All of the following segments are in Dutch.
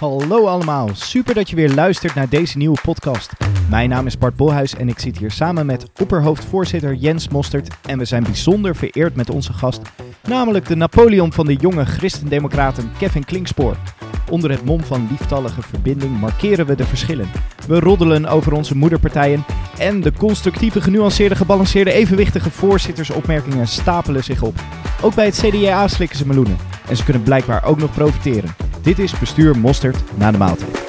Hallo allemaal, super dat je weer luistert naar deze nieuwe podcast. Mijn naam is Bart Bolhuis en ik zit hier samen met opperhoofdvoorzitter Jens Mostert. En we zijn bijzonder vereerd met onze gast, namelijk de Napoleon van de jonge christendemocraten Kevin Klinkspoor. Onder het mom van lieftallige verbinding markeren we de verschillen. We roddelen over onze moederpartijen en de constructieve, genuanceerde, gebalanceerde, evenwichtige voorzittersopmerkingen stapelen zich op. Ook bij het CDA slikken ze meloenen en ze kunnen blijkbaar ook nog profiteren. Dit is Bestuur Mosterd na de maaltijd.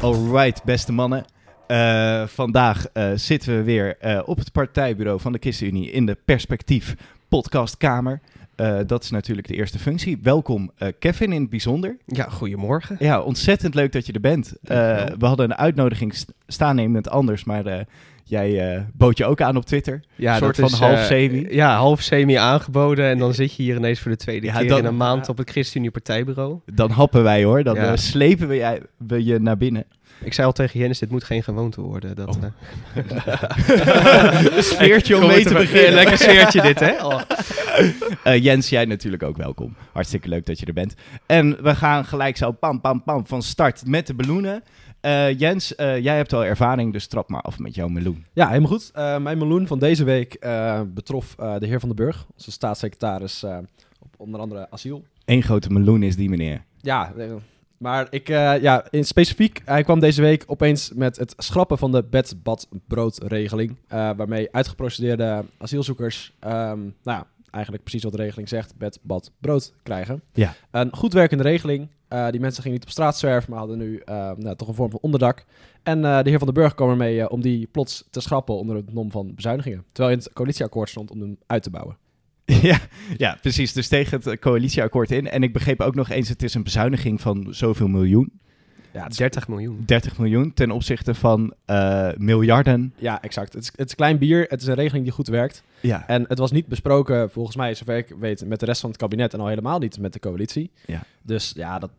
Alright, beste mannen. Uh, vandaag uh, zitten we weer uh, op het partijbureau van de ChristenUnie in de Perspectief podcastkamer. Uh, dat is natuurlijk de eerste functie. Welkom uh, Kevin in het bijzonder. Ja, goedemorgen. Ja, ontzettend leuk dat je er bent. Uh, we hadden een uitnodiging st staan nemen anders, maar jij bood je ook aan op Twitter. Ja, een soort van half semi. Ja, half semi aangeboden en dan zit je hier ineens voor de tweede ja, keer dan, in een maand op het ChristenUnie partijbuur. Dan happen wij hoor, dan ja. slepen we, jij, we je naar binnen. Ik zei al tegen Jennis, dit moet geen gewoonte worden. Dat, oh. uh... sfeertje om mee te beginnen. Lekker sfeertje dit, hè? Oh. Uh, Jens, jij natuurlijk ook welkom. Hartstikke leuk dat je er bent. En we gaan gelijk zo pam, pam, pam van start met de meloenen. Uh, Jens, jij hebt al ervaring, dus trap maar af met jouw meloen. Ja, helemaal goed. mijn meloen van deze week betrof de heer Van den Burg, onze staatssecretaris op onder andere asiel. Eén grote meloen is die meneer. Ja, maar ik, uh, ja, in specifiek, hij kwam deze week opeens met het schrappen van de bed, bad, broodregeling. Uh, waarmee uitgeprocedeerde asielzoekers, um, nou ja, eigenlijk precies wat de regeling zegt, bed, bad, brood krijgen. Ja. Een goed werkende regeling. Uh, die mensen gingen niet op straat zwerven, maar hadden nu nou, toch een vorm van onderdak. En de heer Van den Burg kwam ermee om die plots te schrappen onder het nom van bezuinigingen. Terwijl in het coalitieakkoord stond om hem uit te bouwen. Ja, ja, precies. Dus tegen het coalitieakkoord in. En ik begreep ook nog eens, het is een bezuiniging van zoveel miljoen. Ja, 30 miljoen. 30 miljoen ten opzichte van uh, miljarden. Ja, exact. Het is, het is klein bier. Het is een regeling die goed werkt. Ja. En het was niet besproken, volgens mij, zover ik weet, met de rest van het kabinet en al helemaal niet met de coalitie. Ja. Dus ja, dat,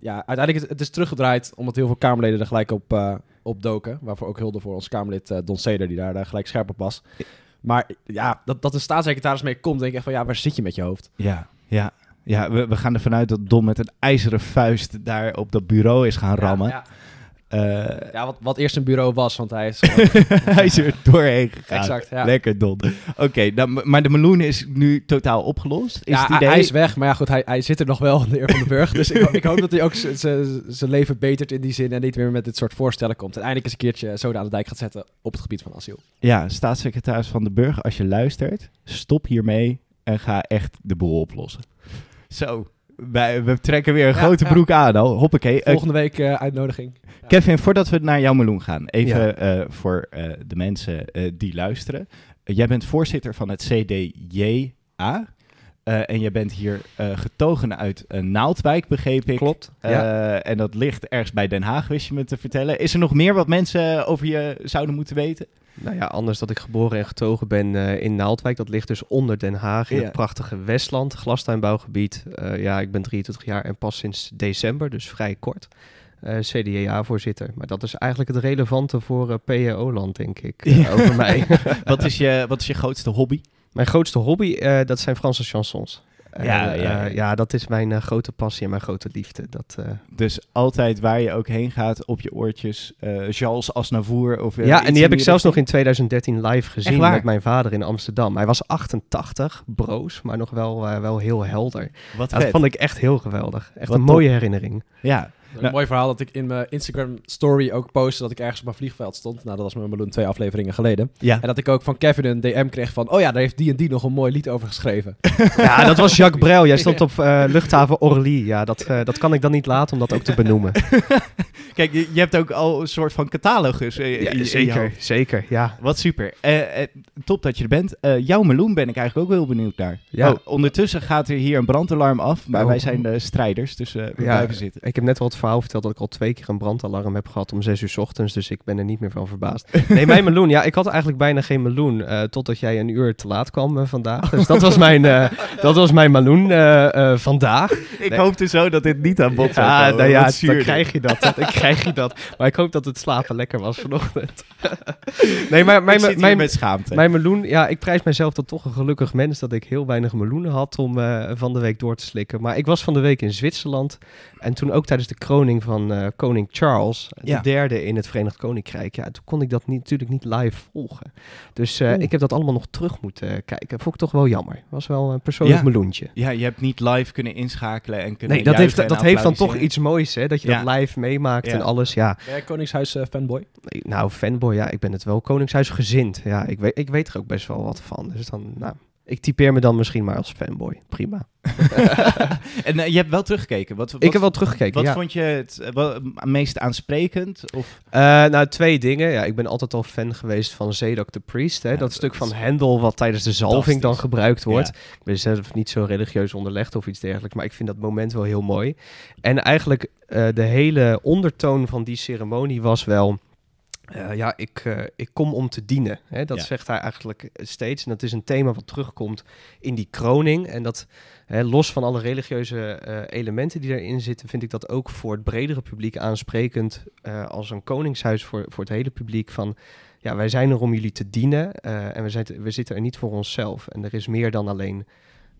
ja uiteindelijk is het is teruggedraaid omdat heel veel Kamerleden er gelijk op, uh, op doken. Waarvoor ook hulde voor ons Kamerlid uh, Don Seder, die daar, daar gelijk scherp op was. Maar ja, dat, dat de staatssecretaris mee komt, denk ik echt van ja, waar zit je met je hoofd? Ja, ja. Ja, we, we gaan ervan uit dat Dom met een ijzeren vuist daar op dat bureau is gaan rammen. Ja, uh, ja wat, wat eerst een bureau was, want hij is hij is er doorheen gegaan. Exact, ja. Lekker Don. Oké, okay, maar de meloen is nu totaal opgelost? Is ja, het idee... hij is weg, maar ja goed, hij, hij zit er nog wel, de heer Van den Burg. dus ik, ik, hoop dat hij ook zijn leven betert in die zin en niet meer met dit soort voorstellen komt. En eindelijk eens een keertje zoden aan de dijk gaat zetten op het gebied van asiel. Ja, staatssecretaris Van den Burg, als je luistert, stop hiermee en ga echt de boel oplossen. Zo, wij, we trekken weer een ja, grote broek aan al. Hoppakee. Volgende week uh, uitnodiging. Kevin, voordat we naar jouw meloen gaan, even uh, voor de mensen die luisteren. jij bent voorzitter van het CDJA. en je bent hier getogen uit Naaldwijk, begreep ik. Klopt. Ja. En dat ligt ergens bij Den Haag, wist je me te vertellen. Is er nog meer wat mensen over je zouden moeten weten? Nou ja, anders dat ik geboren en getogen ben uh, in Naaldwijk. Dat ligt dus onder Den Haag in ja. het prachtige Westland, glastuinbouwgebied. Uh, ja, ik ben 23 jaar en pas sinds december, dus vrij kort. Uh, CDA-voorzitter. Maar dat is eigenlijk het relevante voor PO-land, denk ik, ja. over mij. wat, is je, wat is je grootste hobby? Mijn grootste hobby, dat zijn Franse chansons. Ja, uh, ja, ja. ja, dat is mijn uh, grote passie en mijn grote liefde. Dat. Dus altijd waar je ook heen gaat, op je oortjes, Charles Asnavour of Ja, en die heb ik zelfs nog in 2013 live gezien met mijn vader in Amsterdam. Hij was 88, broos, maar nog wel, wel heel helder. Wat dat vond ik echt heel geweldig. Echt Wat een mooie herinnering. Ja, een nou, mooi verhaal dat ik in mijn Instagram story ook postte dat ik ergens op een vliegveld stond. Nou, dat was met Meloen twee afleveringen geleden. Ja. En dat ik ook van Kevin een DM kreeg van, oh ja, daar heeft die en die nog een mooi lied over geschreven. ja, dat was Jacques Brel. Jij stond op uh, luchthaven Orly. Ja, dat, uh, dat kan ik dan niet laten om dat ook te benoemen. Kijk, je, je, hebt ook al een soort van catalogus. Uh, ja, zeker, zeker, ja. Wat super. top dat je er bent. jouw Meloen ben ik eigenlijk ook heel benieuwd naar. Ja. Oh, ondertussen gaat er hier een brandalarm af, maar oh. wij zijn de strijders, dus we ja, blijven zitten. Ik heb net wat verhaal verteld dat ik al twee keer een brandalarm heb gehad om zes uur 's ochtends. Dus ik ben er niet meer van verbaasd. Nee, mijn meloen. Ja, ik had eigenlijk bijna geen meloen. eh, totdat jij een uur te laat kwam eh, vandaag. Dus dat was mijn, eh, dat was mijn meloen vandaag. Ik Nee. hoopte zo dat dit niet aan bod zou Ja, komen. nou ja, dan dit. krijg je dat. Dan krijg je dat. Maar ik hoop dat het slapen lekker was vanochtend. nee, maar Ik mijn, hier mijn, met schaamte. mijn meloen, ja, ik prijs mijzelf dan toch een gelukkig mens dat ik heel weinig meloenen had om van de week door te slikken. Maar ik was van de week in Zwitserland en toen ook tijdens de kroning van eh, koning Charles, Ja. de derde in het Verenigd Koninkrijk. Ja, toen kon ik dat niet, natuurlijk niet live volgen. Dus eh, ik heb dat allemaal nog terug moeten eh, kijken. Vond ik toch wel jammer. Was wel een persoonlijk Ja. meloentje. Ja, je hebt niet live kunnen inschakelen en kunnen Nee, dat heeft, dat heeft dan toch iets moois, hè? Dat je Ja. dat live meemaakt Ja. en alles. Ja, Ben jij Koningshuis eh, fanboy? Nee, Nou, fanboy, ja, ik ben het wel koningshuisgezind. Ja, ik weet, ik weet er ook best wel wat van. Dus dan, nou, ik typeer me dan misschien maar als fanboy. Prima. en eh, je hebt wel teruggekeken. Wat, wat, ik heb wel teruggekeken, Wat ja. vond je het eh, eh, meest aansprekend? Of, Eh, nou, twee dingen. Ja, ik ben altijd al fan geweest van Zedok the Priest. Hè? Ja, dat, dat stuk van Hendel wat tijdens de zalving dan gebruikt wordt. Ja. Ik ben zelf niet zo religieus onderlegd of iets dergelijks. Maar ik vind dat moment wel heel mooi. En eigenlijk eh, de hele ondertoon van die ceremonie was wel... eh, ja, ik, eh, ik kom om te dienen. Hè? Dat Ja. zegt hij eigenlijk steeds. En dat is een thema wat terugkomt in die kroning. En dat, hè, los van alle religieuze eh, elementen die erin zitten, vind ik dat ook voor het bredere publiek aansprekend. als een koningshuis voor, voor het hele publiek. Van ja, wij zijn er om jullie te dienen. en we, zijn we zitten er niet voor onszelf. En er is meer dan alleen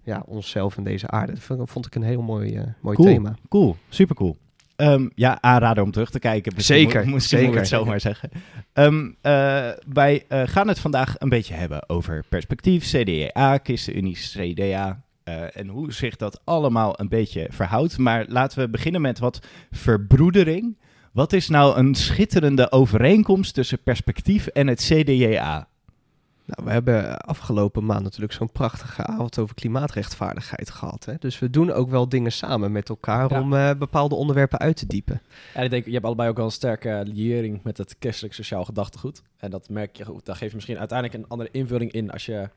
ja, onszelf en deze aarde. Dat vond, ik een heel mooi, mooi Cool. thema. Cool, super cool. Ehm, ja, aanrader om terug te kijken. Misschien Zeker, moet- Misschien moet ik het zeker. zo maar zeggen. Ehm, eh, wij eh, gaan het vandaag een beetje hebben over perspectief, CDA, ChristenUnie, CDA... eh, en hoe zich dat allemaal een beetje verhoudt. Maar laten we beginnen met wat verbroedering. Wat is nou een schitterende overeenkomst tussen perspectief en het CDA? Nou, we hebben afgelopen maand natuurlijk zo'n prachtige avond over klimaatrechtvaardigheid gehad. Hè? Dus we doen ook wel dingen samen met elkaar Ja. om eh, bepaalde onderwerpen uit te diepen. En ik denk, je hebt allebei ook wel een sterke liëring met het christelijk sociaal gedachtegoed. En dat merk je goed. Daar geef je misschien uiteindelijk een andere invulling in als je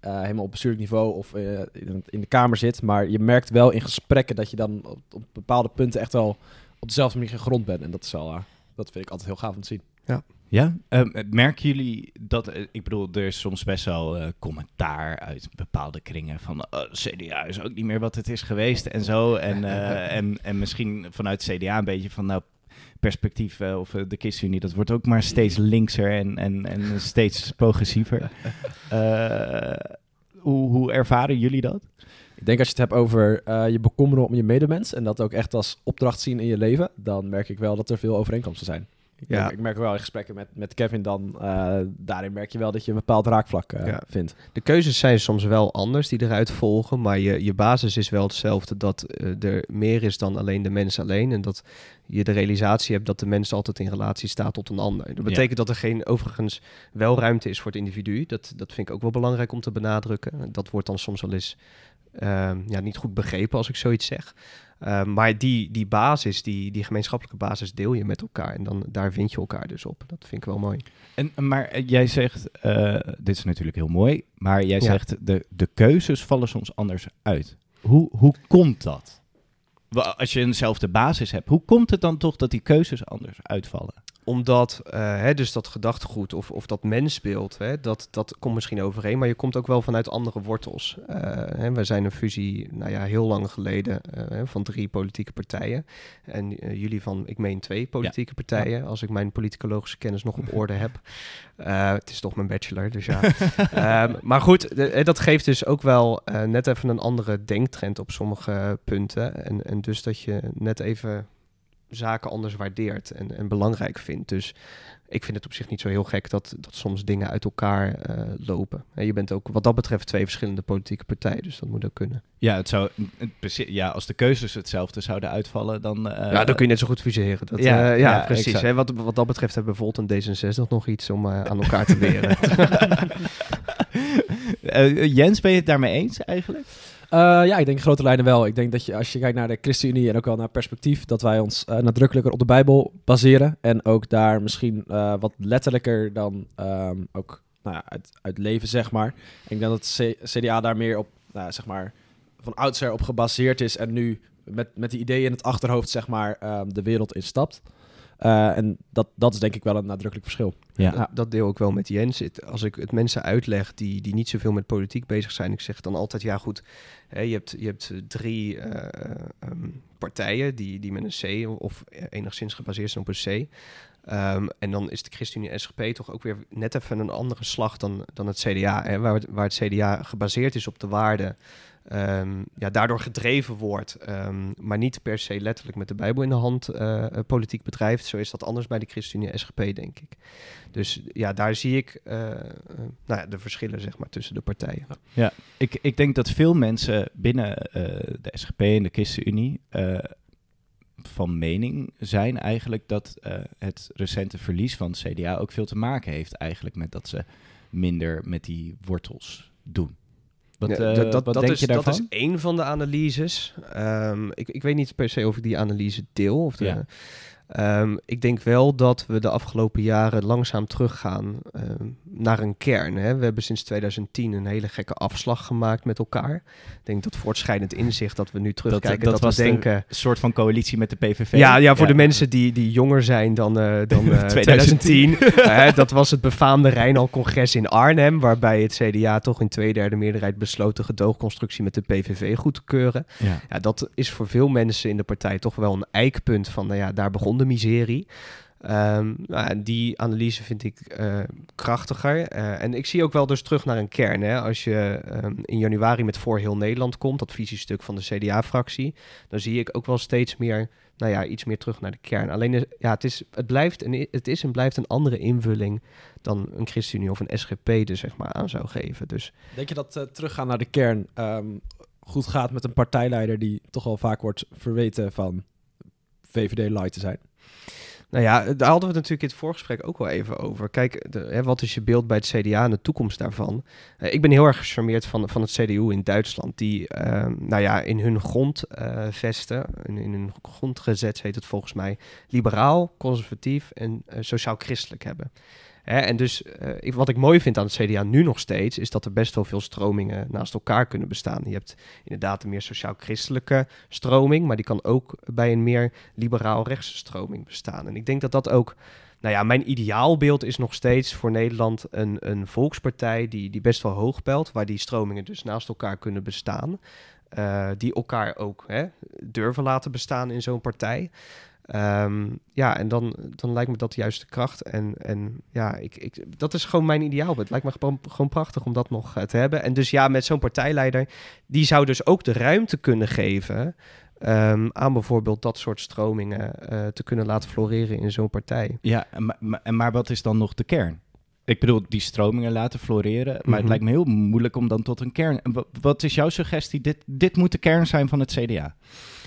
eh, helemaal op bestuurlijk niveau of eh, in, de Kamer zit. Maar je merkt wel in gesprekken dat je dan op, op bepaalde punten echt wel op dezelfde manier gegrond bent. En dat is wel, dat vind ik altijd heel gaaf om te zien. Ja, ehm, merken jullie dat, eh, ik bedoel, er is soms best wel eh, commentaar uit bepaalde kringen van eh, CDA is ook niet meer wat het is geweest en zo. En, en, en misschien vanuit CDA een beetje van, nou, perspectief of de ChristenUnie, dat wordt ook maar steeds linkser en, en, en steeds progressiever. Hoe, hoe ervaren jullie dat? Ik denk als je het hebt over je bekommeren om je medemens en dat ook echt als opdracht zien in je leven, dan merk ik wel dat er veel overeenkomsten zijn. Ik, Ja. merk, ik merk wel in gesprekken met, met Kevin dan, eh, daarin merk je wel dat je een bepaald raakvlak eh, Ja. vindt. De keuzes zijn soms wel anders die eruit volgen, maar je, je basis is wel hetzelfde. Dat eh, er meer is dan alleen de mens alleen. En dat je de realisatie hebt dat de mens altijd in relatie staat tot een ander. Dat betekent dat er geen, overigens, wel ruimte is voor het individu. Dat, dat vind ik ook wel belangrijk om te benadrukken. Dat wordt dan soms wel eens ehm, ja, niet goed begrepen als ik zoiets zeg. Ehm, maar die, die basis, die, die gemeenschappelijke basis deel je met elkaar. En dan, daar vind je elkaar dus op. Dat vind ik wel mooi. En, maar eh, jij zegt, eh, dit is natuurlijk heel mooi, maar jij Ja. zegt de, de keuzes vallen soms anders uit. Hoe, hoe komt dat? Als je eenzelfde basis hebt, hoe komt het dan toch dat die keuzes anders uitvallen? Omdat, eh, hè, dus dat gedachtegoed of, of dat mensbeeld, hè, dat, dat komt misschien overeen, maar je komt ook wel vanuit andere wortels. Eh, hè, we zijn een fusie, nou ja, heel lang geleden, eh, van drie politieke partijen. En jullie van, ik meen twee politieke partijen, als ik mijn politicologische kennis nog op orde heb. Het is toch mijn bachelor, dus ja. Ehm, maar goed, de- dat geeft dus ook wel net even een andere denktrend op sommige punten. En, en dus dat je net even zaken anders waardeert en, en belangrijk vindt. Dus ik vind het op zich niet zo heel gek dat, dat soms dingen uit elkaar eh, lopen. En je bent ook wat dat betreft twee verschillende politieke partijen, dus dat moet ook kunnen. Ja, het zou, het ja als de keuzes hetzelfde zouden uitvallen, dan... eh, ja, dan kun je net zo goed fuseren. Dat, ja, ja, ja, ja, precies. Hè? Wat, wat dat betreft hebben bijvoorbeeld een D66 nog iets om eh, aan elkaar te leren. Eh, Jens, ben je het daarmee eens eigenlijk? Eh, ja, ik denk grote lijnen wel. Ik denk dat je als je kijkt naar de ChristenUnie en ook wel naar perspectief, dat wij ons eh, nadrukkelijker op de Bijbel baseren. En ook daar misschien eh, wat letterlijker dan ehm, ook nou ja, uit, leven, zeg maar. Ik denk dat het CDA daar meer op, nou, zeg maar, van oudsher op gebaseerd is en nu met, met die ideeën in het achterhoofd, zeg maar, ehm, de wereld instapt. Uh, en dat, dat is denk ik wel een nadrukkelijk verschil. Ja. Dat, dat deel ik wel met Jens. Als ik het mensen uitleg die, die niet zoveel met politiek bezig zijn, ik zeg dan altijd, ja goed, hè, je, hebt, je hebt drie uh, um, partijen die, die met een C of enigszins gebaseerd zijn op een C. Um, en dan is de ChristenUnie SGP toch ook weer net even een andere slag dan, dan het CDA. Hè, waar, het, waar het CDA gebaseerd is op de waarden um, ja, daardoor gedreven wordt, um, maar niet per se letterlijk met de Bijbel in de hand uh, politiek bedrijft. Zo is dat anders bij de ChristenUnie SGP, denk ik. Dus ja, daar zie ik uh, nou ja, de verschillen zeg maar, tussen de partijen. Ja, ik, ik denk dat veel mensen binnen de SGP en de ChristenUnie van mening zijn eigenlijk dat het recente verlies van het CDA ook veel te maken heeft eigenlijk met dat ze minder met die wortels doen. Wat, ja, dat, dat, wat dat denk is, je daarvan? Dat is één van de analyses. Um, ik, ik weet niet per se of ik die analyse deel. Of de, ja. Um, ik denk wel dat we de afgelopen jaren langzaam teruggaan um, naar een kern. Hè. We hebben sinds 2010 een hele gekke afslag gemaakt met elkaar. Ik denk dat voortschrijdend inzicht dat we nu terugkijken, dat, dat, dat we denken... een soort van coalitie met de PVV. Ja, ja voor ja. de mensen die, die jonger zijn dan, uh, dan uh, 2010. uh, dat was het befaamde Rijnal-congres in Arnhem, waarbij het CDA toch in tweederde meerderheid besloot de gedoogconstructie met de PVV goed te keuren. Ja. ja, dat is voor veel mensen in de partij toch wel een eikpunt van, nou ja, daar begon miserie. Um, nou, die analyse vind ik uh, krachtiger. Uh, en ik zie ook wel dus terug naar een kern. Hè. Als je um, in januari met Voor Heel Nederland komt, dat visiestuk van de CDA-fractie, dan zie ik ook wel steeds meer, nou ja, iets meer terug naar de kern. Alleen, ja, het is, het blijft een, het is en blijft een andere invulling dan een ChristenUnie of een SGP er zeg maar aan zou geven. Dus... Denk je dat teruggaan naar de kern um, goed gaat met een partijleider die toch al vaak wordt verweten van VVD light te zijn? Nou ja, daar hadden we het natuurlijk in het voorgesprek ook wel even over. Kijk, de, hè, wat is je beeld bij het CDA en de toekomst daarvan? Uh, ik ben heel erg gecharmeerd van, van het CDU in Duitsland, die uh, nou ja, in hun grondvesten, uh, in, in, hun grondgezet heet het volgens mij, liberaal, conservatief en eh, sociaal-christelijk hebben. Hè, en dus uh, wat ik mooi vind aan het CDA nu nog steeds, is dat er best wel veel stromingen naast elkaar kunnen bestaan. Je hebt inderdaad een meer sociaal-christelijke stroming, maar die kan ook bij een meer liberaal-rechtse stroming bestaan. En ik denk dat dat ook nou ja, mijn ideaalbeeld is nog steeds voor Nederland een, een volkspartij die, die best wel hoog pelt, waar die stromingen dus naast elkaar kunnen bestaan. Uh, die elkaar ook hè, durven laten bestaan in zo'n partij. Um, ja, en dan, dan lijkt me dat de juiste kracht. En, en ja, ik, ik, dat is gewoon mijn ideaal. Het lijkt me gewoon, gewoon prachtig om dat nog uh, te hebben. En dus ja, met zo'n partijleider, die zou dus ook de ruimte kunnen geven... Um, aan bijvoorbeeld dat soort stromingen uh, te kunnen laten floreren in zo'n partij. Ja, maar, maar wat is dan nog de kern? Ik bedoel, die stromingen laten floreren. Maar mm -hmm. het mhm. lijkt me heel moeilijk om dan tot een kern... Wat is jouw suggestie? Dit, dit moet de kern zijn van het CDA.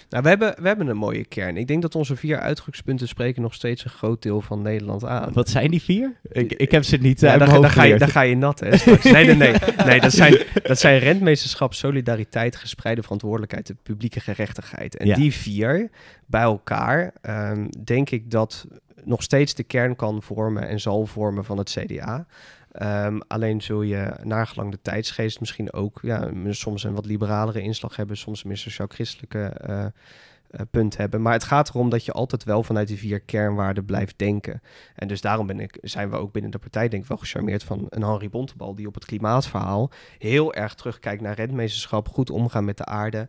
Nou, we hebben, we hebben een mooie kern. Ik denk dat onze vier uitgangspunten spreken nog steeds een groot deel van Nederland aan. Wat zijn die vier? Ik, ik heb ze niet ja, dan, dan, ga je, dan ga je nat, hè? Nee, nee, nee. nee dat, zijn, dat zijn rentmeesterschap, solidariteit, gespreide verantwoordelijkheid, de publieke gerechtigheid. En ja. die vier bij elkaar, um, denk ik dat nog steeds de kern kan vormen en zal vormen van het CDA. Um, alleen zul je nagelang de tijdsgeest misschien ook ja, soms een wat liberalere inslag hebben, soms een meer sociaal-christelijke uh, uh, punt hebben. Maar het gaat erom dat je altijd wel vanuit die vier kernwaarden blijft denken. En dus daarom ben ik, zijn we ook binnen de partij denk ik wel gecharmeerd van een Henri Bontebal die op het klimaatverhaal heel erg terugkijkt naar redmeesterschap, goed omgaan met de aarde.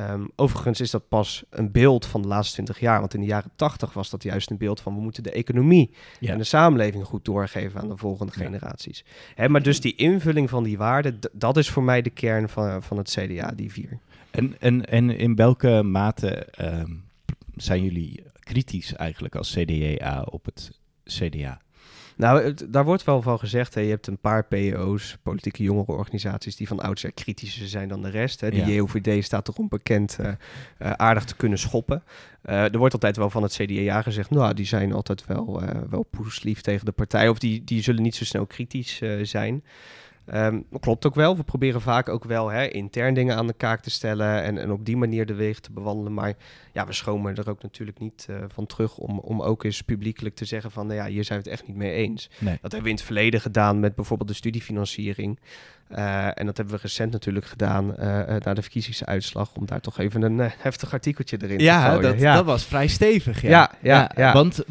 Um, overigens is dat pas een beeld van de laatste 20 jaar. Want in de jaren 80 was dat juist een beeld van we moeten de economie ja. en de samenleving goed doorgeven aan de volgende ja. generaties. Hè, maar dus die invulling van die waarden, dat is voor mij de kern van, van het CDA, die vier. En, en, en in welke mate um, zijn jullie kritisch eigenlijk als CDA op het CDA? Nou, het, daar wordt wel van gezegd, hè, je hebt een paar PO's, politieke jongerenorganisaties, die van oudsher kritischer zijn dan de rest. Hè. De ja. JOVD staat erom bekend uh, uh, aardig te kunnen schoppen. Uh, er wordt altijd wel van het CDA gezegd, nou, die zijn altijd wel, wel poeslief tegen de partij, of die, die zullen niet zo snel kritisch zijn. Um, klopt ook wel. We proberen vaak ook wel hè, intern dingen aan de kaak te stellen en, en op die manier de weg te bewandelen. Maar ja, we schomen er ook natuurlijk niet uh, van terug om, om ook eens publiekelijk te zeggen van, nou ja, hier zijn we het echt niet mee eens. Nee. Dat hebben we in het verleden gedaan met bijvoorbeeld de studiefinanciering. Eh, en dat hebben we recent natuurlijk gedaan uh, na de verkiezingsuitslag, om daar toch even een heftig artikeltje erin ja, te gooien. Dat, ja, dat was vrij stevig. Ja, ja, ja, ja, Want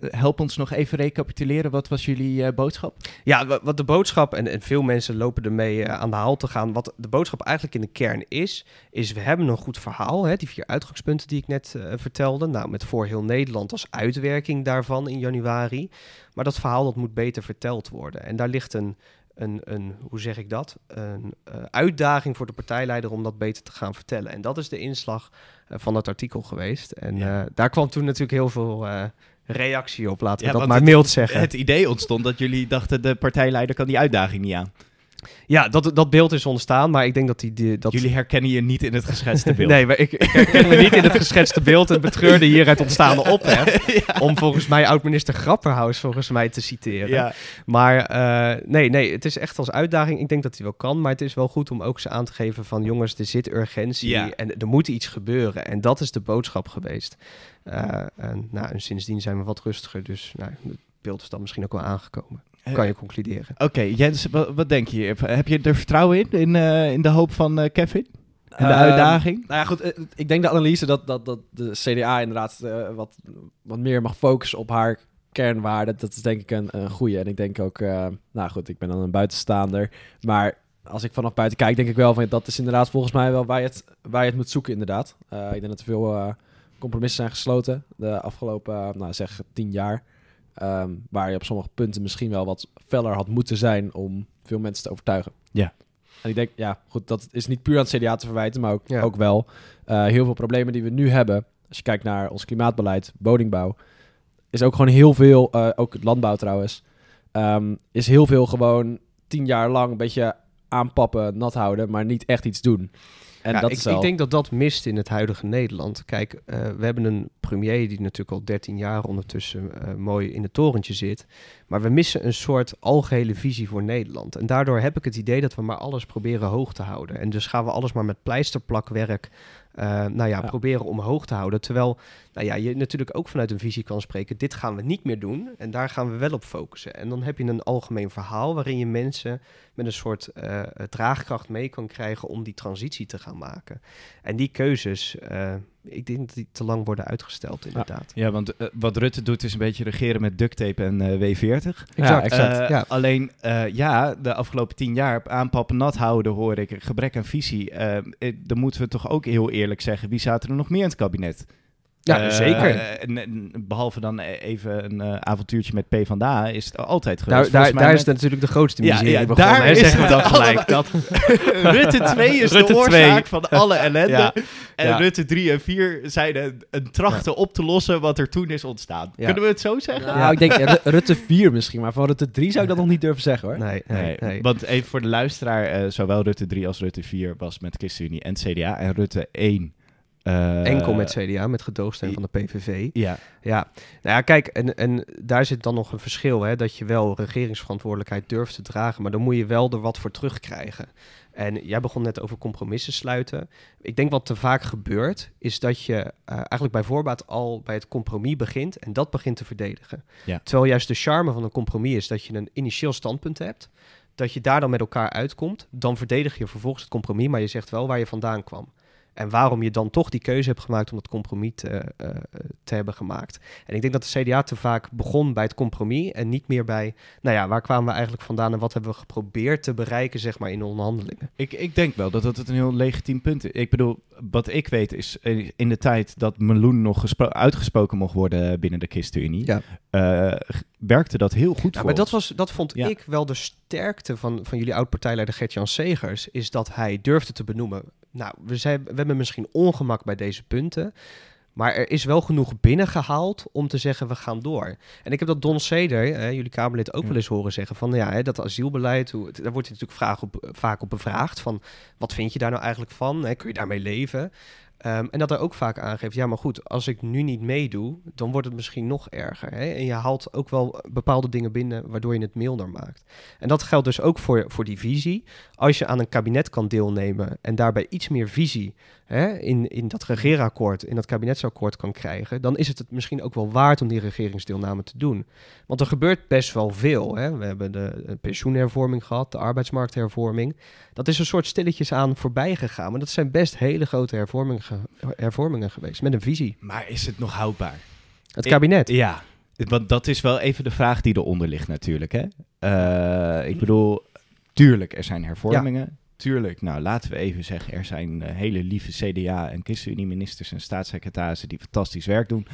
help ons nog even recapituleren, wat was jullie boodschap? Ja, wat de boodschap, en, en veel mensen lopen ermee aan de haal te gaan, wat de boodschap eigenlijk in de kern is, is we hebben een goed verhaal, hè, die vier uitgangspunten die ik net vertelde, nou met voor heel Nederland als uitwerking daarvan in januari. Maar dat verhaal dat moet beter verteld worden. En daar ligt een een, een, hoe zeg ik dat, een uh, uitdaging voor de partijleider om dat beter te gaan vertellen. En dat is de inslag uh, van dat artikel geweest. En uh, daar kwam toen natuurlijk heel veel reactie op, laten we ja, dat maar mild zeggen. Het idee ontstond dat jullie dachten, de partijleider kan die uitdaging niet aan. Ja, dat, dat beeld is ontstaan, maar ik denk dat die... die dat... Jullie herkennen je niet in het geschetste beeld. nee, maar ik, ik herken me niet in het geschetste beeld. Het betreurde hieruit ontstaande ophef. ja. Om volgens mij oud-minister Grapperhaus volgens mij te citeren. Ja. Maar uh, nee, nee, het is echt als uitdaging. Ik denk dat hij wel kan, maar het is wel goed om ook eens aan te geven van... jongens, er zit urgentie ja. en er moet iets gebeuren. En dat is de boodschap geweest. Uh, en, nou, en sindsdien zijn we wat rustiger, dus nou, het beeld is dan misschien ook wel aangekomen kan je concluderen. Oké, Jens, wat, wat, denk je? Heb je er vertrouwen in, in, uh, in de hoop van uh, Kevin? En de uh, uitdaging? Nou ja, goed. Ik denk de analyse dat, dat, dat de CDA inderdaad wat, wat meer mag focussen op haar kernwaarden. Dat is denk ik een, een goede. En ik denk ook, nou goed, ik ben dan een buitenstaander. Maar als ik vanaf buiten kijk, denk ik wel van dat is inderdaad volgens mij wel waar je het, waar je het moet zoeken, inderdaad. ik denk dat er veel compromissen zijn gesloten de afgelopen, nou zeg, tien jaar. Ehm, waar je op sommige punten misschien wel wat feller had moeten zijn om veel mensen te overtuigen. Ja. En ik denk, ja, goed, dat is niet puur aan het CDA te verwijten, maar ook, ook wel uh, heel veel problemen die we nu hebben. Als je kijkt naar ons klimaatbeleid, woningbouw, is ook gewoon heel veel, uh, ook landbouw trouwens, um, is heel veel gewoon tien jaar lang een beetje aanpappen, nat houden, maar niet echt iets doen. En ja, dat ik, ik, denk dat dat mist in het huidige Nederland. Kijk, uh, we hebben een premier die natuurlijk al 13 jaar ondertussen uh, mooi in het torentje zit. Maar we missen een soort algehele visie voor Nederland. En daardoor heb ik het idee dat we maar alles proberen hoog te houden. En dus gaan we alles maar met pleisterplakwerk nou ja, proberen omhoog te houden. Terwijl nou ja, je natuurlijk ook vanuit een visie kan spreken, dit gaan we niet meer doen en daar gaan we wel op focussen. En dan heb je een algemeen verhaal waarin je mensen met een soort uh, draagkracht mee kan krijgen om die transitie te gaan maken. En die keuzes, uh, ik denk dat die te lang worden uitgesteld, inderdaad. Ja, want uh, wat Rutte doet is een beetje regeren met duct tape en uh, W40. Exact, ja, exact. ja. Alleen, ja, de afgelopen tien jaar aanpappen, nat houden, hoor ik, gebrek aan visie. dan moeten we toch ook heel eerlijk zeggen, wie zaten er nog meer in het kabinet? Ja, uh, zeker. Uh, behalve dan e- even een uh, avontuurtje met P van Da is het altijd geweest. Daar, daar, daar is natuurlijk de grootste miserie ja, ja, begonnen. Daar is zeggen we dan gelijk. dat Rutte 2 is Rutte de oorzaak 2. van alle ellende. Ja. En ja. Rutte 3 en 4 zijn een, een trachten op te lossen wat er toen is ontstaan. Kunnen we het zo zeggen? Ja, ik denk Rutte 4 misschien, maar van Rutte 3 zou ik dat nog niet durven zeggen hoor. Nee, nee, nee. nee. Want even voor de luisteraar, zowel Rutte 3 als Rutte 4 was met ChristenUnie en CDA. En Rutte 1 uh, Enkel met CDA, met gedoogsteun van de PVV. Ja. Ja, nou ja, kijk, en, en daar zit dan nog een verschil, hè, dat je wel regeringsverantwoordelijkheid durft te dragen, maar dan moet je wel er wat voor terugkrijgen. En jij begon net over compromissen sluiten. Ik denk wat te vaak gebeurt, is dat je uh, eigenlijk bij voorbaat al bij het compromis begint en dat begint te verdedigen. Ja. Terwijl juist de charme van een compromis is dat je een initieel standpunt hebt, dat je daar dan met elkaar uitkomt, dan verdedig je vervolgens het compromis, maar je zegt wel waar je vandaan kwam. En waarom je dan toch die keuze hebt gemaakt om het compromis te, uh, te hebben gemaakt. En ik denk dat de CDA te vaak begon bij het compromis en niet meer bij, nou ja, waar kwamen we eigenlijk vandaan en wat hebben we geprobeerd te bereiken, zeg maar, in onderhandelingen. Ik, ik denk wel dat dat een heel legitiem punt is. Ik bedoel, wat ik weet is eh, in de tijd dat Meloen nog uitgesproken mocht worden binnen de ChristenUnie, ja. uh, werkte dat heel goed ja, voor Maar dat, was, dat vond ik wel de sterkte van, van jullie oud-partijleider Gert-Jan Segers, is dat hij durfde te benoemen nou, we, zijn, we hebben misschien ongemak bij deze punten. Maar er is wel genoeg binnengehaald om te zeggen, we gaan door. En ik heb dat Don Seder, eh, jullie Kamerlid, ook wel eens horen zeggen. Van ja, hè, dat asielbeleid, hoe, daar wordt hij natuurlijk vraag op, vaak op bevraagd. Van wat vind je daar nou eigenlijk van? Hè, kun je daarmee leven? Um, en dat hij ook vaak aangeeft, ja maar goed, als ik nu niet meedoe, dan wordt het misschien nog erger. Hè? En je haalt ook wel bepaalde dingen binnen waardoor je het milder maakt. En dat geldt dus ook voor, voor die visie. Als je aan een kabinet kan deelnemen en daarbij iets meer visie hè, in, in dat regeerakkoord, in dat kabinetsakkoord kan krijgen, dan is het het misschien ook wel waard om die regeringsdeelname te doen. Want er gebeurt best wel veel. Hè. We hebben de pensioenhervorming gehad, de arbeidsmarkthervorming. Dat is een soort stilletjes aan voorbij gegaan. Maar dat zijn best hele grote hervormingen, hervormingen geweest, met een visie. Maar is het nog houdbaar? Het kabinet? ja, want dat is wel even de vraag die eronder ligt natuurlijk. Hè? Uh, ik bedoel, tuurlijk, er zijn hervormingen. Tuurlijk, nou laten we even zeggen, er zijn uh, hele lieve CDA en ChristenUnie-ministers en staatssecretarissen die fantastisch werk doen.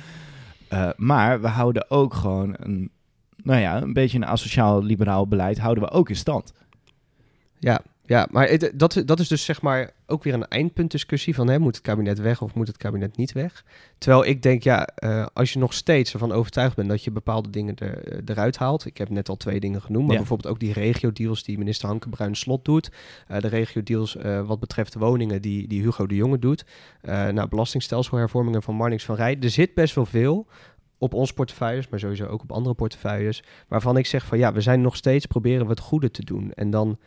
Uh, maar we houden ook gewoon een, nou ja, een beetje een asociaal-liberaal beleid houden we ook in stand. Ja, ja, maar dat, dat is dus zeg maar ook weer een eindpuntdiscussie van hè, moet het kabinet weg of moet het kabinet niet weg? Terwijl ik denk, ja, uh, als je nog steeds ervan overtuigd bent dat je bepaalde dingen er, eh, eruit haalt. Ik heb net al twee dingen genoemd, maar bijvoorbeeld ook die regio-deals die minister Hanke Bruin Slot doet. Uh, de regio-deals uh, wat betreft woningen die, die Hugo de Jonge doet. nou, belastingstelselhervormingen van Marnix van Rij. Er zit best wel veel op onze portefeuilles, maar sowieso ook op andere portefeuilles, waarvan ik zeg van ja, we zijn nog steeds proberen we het goede te doen. En dan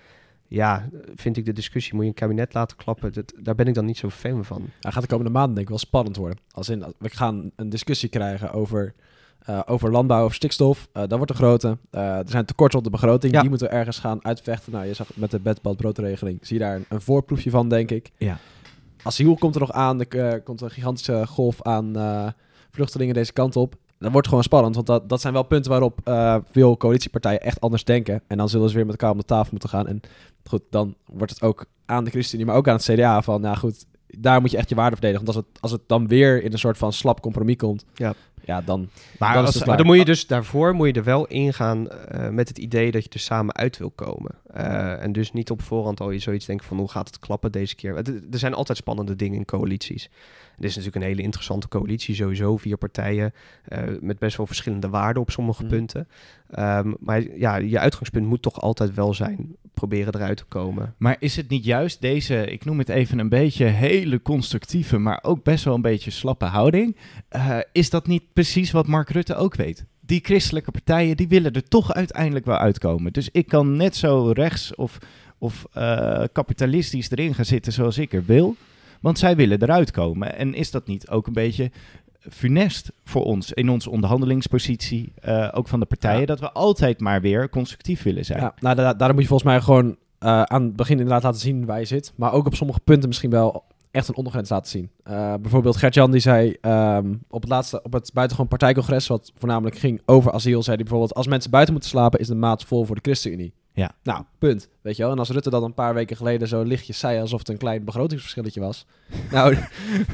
ja, vind ik de discussie, moet je een kabinet laten klappen, dat, daar ben ik dan niet zo fan van. Hij gaat de komende maanden denk ik wel spannend worden. Als in, we gaan een discussie krijgen over, uh, over landbouw, over stikstof. Uh, dat wordt een grote. Uh, er zijn tekorten op de begroting, ja. die moeten we ergens gaan uitvechten. Nou, je zag met de bedbadbroodregeling, zie je daar een, een, voorproefje van, denk ik. Ja. Asiel komt er nog aan, er komt een gigantische golf aan vluchtelingen deze kant op dat wordt gewoon spannend, want dat, dat zijn wel punten waarop uh, veel coalitiepartijen echt anders denken. En dan zullen ze weer met elkaar om de tafel moeten gaan. En goed, dan wordt het ook aan de ChristenUnie, maar ook aan het CDA van, nou goed, daar moet je echt je waarde verdedigen. Want als het, als het dan weer in een soort van slap compromis komt, ja, ja dan. Maar, dan, als, dan moet je dus daarvoor moet je er wel ingaan uh, met het idee dat je er samen uit wil komen. Uh, en dus niet op voorhand al je zoiets denkt van hoe gaat het klappen deze keer. er zijn altijd spannende dingen in coalities. Dit is natuurlijk een hele interessante coalitie, sowieso vier partijen uh, met best wel verschillende waarden op sommige mm. punten. Um, maar ja, je uitgangspunt moet toch altijd wel zijn proberen eruit te komen. Maar is het niet juist deze, ik noem het even een beetje hele constructieve, maar ook best wel een beetje slappe houding? Uh, is dat niet precies wat Mark Rutte ook weet? Die christelijke partijen, die willen er toch uiteindelijk wel uitkomen. Dus ik kan net zo rechts of, of uh, kapitalistisch erin gaan zitten zoals ik er wil. Want zij willen eruit komen. En is dat niet ook een beetje funest voor ons in onze onderhandelingspositie, uh, ook van de partijen, dat we altijd maar weer constructief willen zijn? Ja, nou, da daarom moet je volgens mij gewoon uh, aan het begin inderdaad laten zien waar je zit. Maar ook op sommige punten misschien wel echt een ondergrens laten zien. Uh, bijvoorbeeld Gert-Jan die zei um, op het laatste, op het buitengewoon partijcongres, wat voornamelijk ging over asiel, zei hij bijvoorbeeld, als mensen buiten moeten slapen, is de maat vol voor de ChristenUnie. Ja. Nou, punt. Weet je wel? En als Rutte dat een paar weken geleden zo lichtjes zei alsof het een klein begrotingsverschilletje was. nou,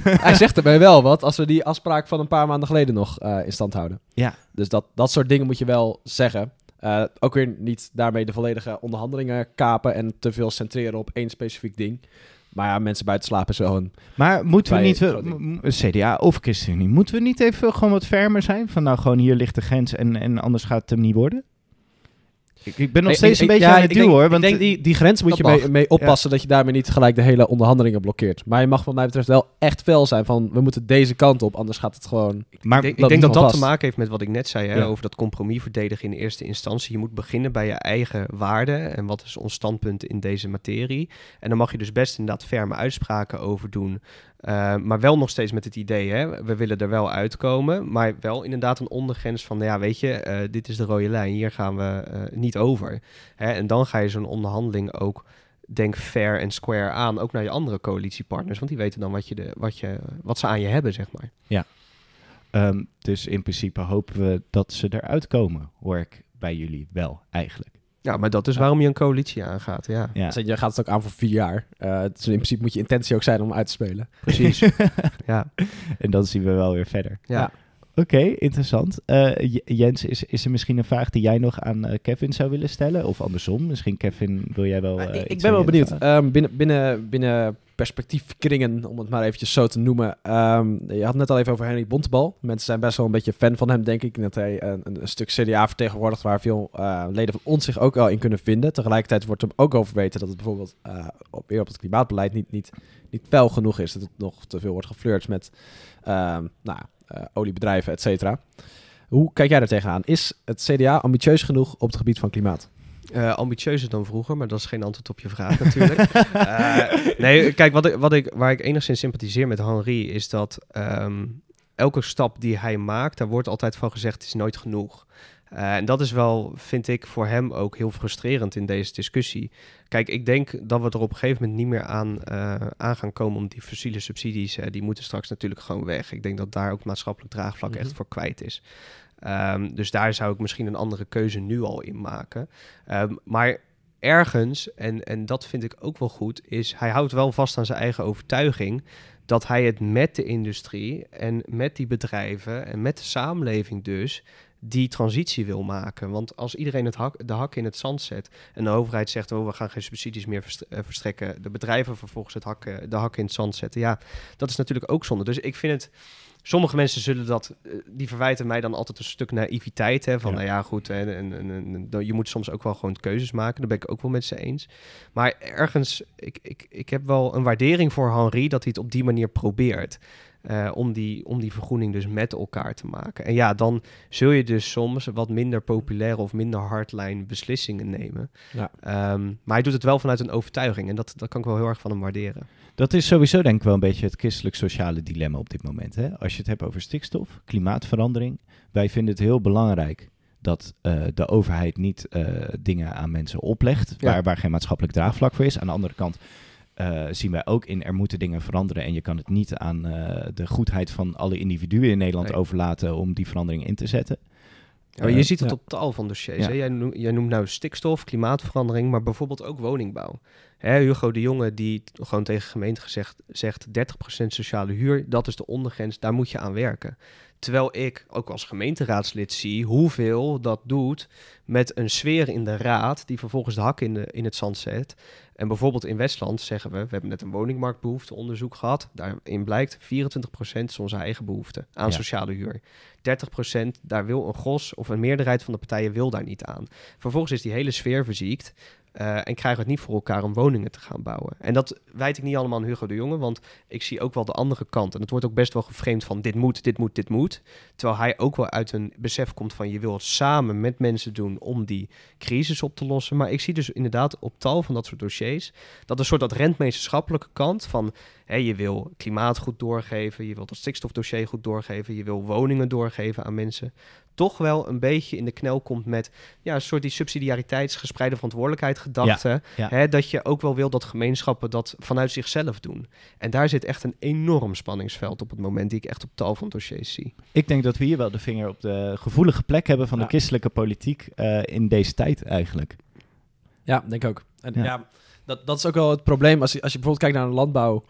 hij zegt erbij wel wat als we die afspraak van een paar maanden geleden nog uh, in stand houden. Ja. Dus dat, dat soort dingen moet je wel zeggen. Uh, ook weer niet daarmee de volledige onderhandelingen kapen en te veel centreren op één specifiek ding. Maar ja, mensen buiten slapen is wel een. Maar moeten we niet, CDA of ChristenUnie, moeten we niet even gewoon wat fermer zijn? Van nou, gewoon hier ligt de grens en, en anders gaat het hem niet worden? Ik, ik ben nog steeds een beetje aan het duwen hoor. Want ik denk die, die grens moet je mee, mee, oppassen dat je daarmee niet gelijk de hele onderhandelingen blokkeert. Maar je mag wat mij betreft wel echt fel zijn van we moeten deze kant op, anders gaat het gewoon... Maar ik denk, dat dat te maken heeft met wat ik net zei hè, over dat compromis verdedigen in eerste instantie. Je moet beginnen bij je eigen waarden en wat is ons standpunt in deze materie. En dan mag je dus best inderdaad ferme uitspraken over doen. Uh, maar wel nog steeds met het idee, hè, we willen er wel uitkomen, maar wel inderdaad een ondergrens van, nou ja, weet je, uh, dit is de rode lijn, hier gaan we uh, niet over. Hè, en dan ga je zo'n onderhandeling ook, denk fair en square aan, ook naar je andere coalitiepartners, want die weten dan wat, je de, wat, je, wat ze aan je hebben, zeg maar. Ja, um, dus in principe hopen we dat ze eruit komen, hoor ik bij jullie wel eigenlijk. Ja, maar dat is waarom je een coalitie aangaat, ja. ja. Dus je gaat het ook aan voor vier jaar. Uh, dus in principe moet je intentie ook zijn om uit te spelen. Precies. ja. En dan zien we wel weer verder. Ja. Oké, interessant. Uh, Jens, is, is er misschien een vraag die jij nog aan uh, Kevin zou willen stellen? Of andersom, misschien Kevin, wil jij wel... Uh, ik ben wel benieuwd. Um, binnen, binnen, binnen perspectiefkringen, om het maar eventjes zo te noemen. Um, je had net al even over Henry Bontebal. Mensen zijn best wel een beetje fan van hem, denk ik. Dat hij een, een stuk CDA vertegenwoordigt waar veel uh, leden van ons zich ook wel in kunnen vinden. Tegelijkertijd wordt hem ook over weten dat het bijvoorbeeld uh, op, weer op het klimaatbeleid niet, niet, niet fel genoeg is. Dat het nog te veel wordt geflirt met um, nou, oliebedrijven, et cetera. Hoe kijk jij daar tegenaan? Is het CDA ambitieus genoeg op het gebied van klimaat? Uh, ambitieuzer dan vroeger, maar dat is geen antwoord op je vraag natuurlijk. uh, nee, kijk, wat ik, wat ik, waar ik enigszins sympathiseer met Henri is dat um, elke stap die hij maakt, daar wordt altijd van gezegd, het is nooit genoeg. Uh, en dat is wel, vind ik, voor hem ook heel frustrerend in deze discussie. Kijk, ik denk dat we er op een gegeven moment niet meer aan, uh, aan gaan komen om die fossiele subsidies, uh, die moeten straks natuurlijk gewoon weg. Ik denk dat daar ook maatschappelijk draagvlak echt voor kwijt is. Um, dus daar zou ik misschien een andere keuze nu al in maken. Um, maar ergens, en, en dat vind ik ook wel goed, is hij houdt wel vast aan zijn eigen overtuiging dat hij het met de industrie en met die bedrijven en met de samenleving dus die transitie wil maken. Want als iedereen het hak, de hak in het zand zet en de overheid zegt, oh, we gaan geen subsidies meer eh, verstrekken, de bedrijven vervolgens het hak, de hak in het zand zetten, ja, dat is natuurlijk ook zonde. Dus ik vind het Sommige mensen zullen dat, eh, die verwijten mij dan altijd een stuk naïviteit. Hè, van ja. nou ja, goed, en, en, en, je moet soms ook wel gewoon keuzes maken. Daar ben ik ook wel met ze eens. Maar ergens, ik, ik, ik heb wel een waardering voor Henri dat hij het op die manier probeert. Uh, om, die, om die vergroening dus met elkaar te maken. En ja, dan zul je dus soms wat minder populaire of minder hardline beslissingen nemen. Ja. Um, maar hij doet het wel vanuit een overtuiging. En dat, dat kan ik wel heel erg van hem waarderen. Dat is sowieso denk ik wel een beetje het christelijk-sociale dilemma op dit moment. Hè? Als je het hebt over stikstof, klimaatverandering. Wij vinden het heel belangrijk dat uh, de overheid niet uh, dingen aan mensen oplegt waar, waar geen maatschappelijk draagvlak voor is. Aan de andere kant uh, zien wij ook in er moeten dingen veranderen en je kan het niet aan de goedheid van alle individuen in Nederland nee. overlaten om die verandering in te zetten. Ja, je ziet het ja. op tal van dossiers. Jij, noemt, jij, noemt, nou stikstof, klimaatverandering, maar bijvoorbeeld ook woningbouw. Hè, Hugo de Jonge die gewoon tegen gemeente gezegd, zegt 30% sociale huur, dat is de ondergrens, daar moet je aan werken. Terwijl ik ook als gemeenteraadslid zie hoeveel dat doet met een sfeer in de raad die vervolgens de hak in, de, in het zand zet. En bijvoorbeeld in Westland zeggen we, we hebben net een woningmarktbehoefteonderzoek gehad. Daarin blijkt 24% is onze eigen behoefte aan ja. sociale huur. 30% daar wil een gros of een meerderheid van de partijen wil daar niet aan. Vervolgens is die hele sfeer verziekt. Uh, en krijgen het niet voor elkaar om woningen te gaan bouwen. En dat wijd ik niet allemaal aan Hugo de Jonge, want ik zie ook wel de andere kant. En het wordt ook best wel geframed van dit moet, dit moet, dit moet. Terwijl hij ook wel uit een besef komt van je wil het samen met mensen doen om die crisis op te lossen. Maar ik zie dus inderdaad op tal van dat soort dossiers dat een soort dat rentmeesterschappelijke kant van je wil klimaat goed doorgeven, je wilt het stikstofdossier goed doorgeven, je wil woningen doorgeven aan mensen toch wel een beetje in de knel komt met ja, een soort die subsidiariteitsgespreide verantwoordelijkheid gedachte. Ja, ja. Hè, dat je ook wel wil dat gemeenschappen dat vanuit zichzelf doen. En daar zit echt een enorm spanningsveld op het moment die ik echt op tal van dossiers zie. Ik denk dat we hier wel de vinger op de gevoelige plek hebben van de christelijke politiek uh, in deze tijd eigenlijk. Ja, denk ik ook. En ja, dat, dat is ook wel het probleem als je, als je bijvoorbeeld kijkt naar een landbouw.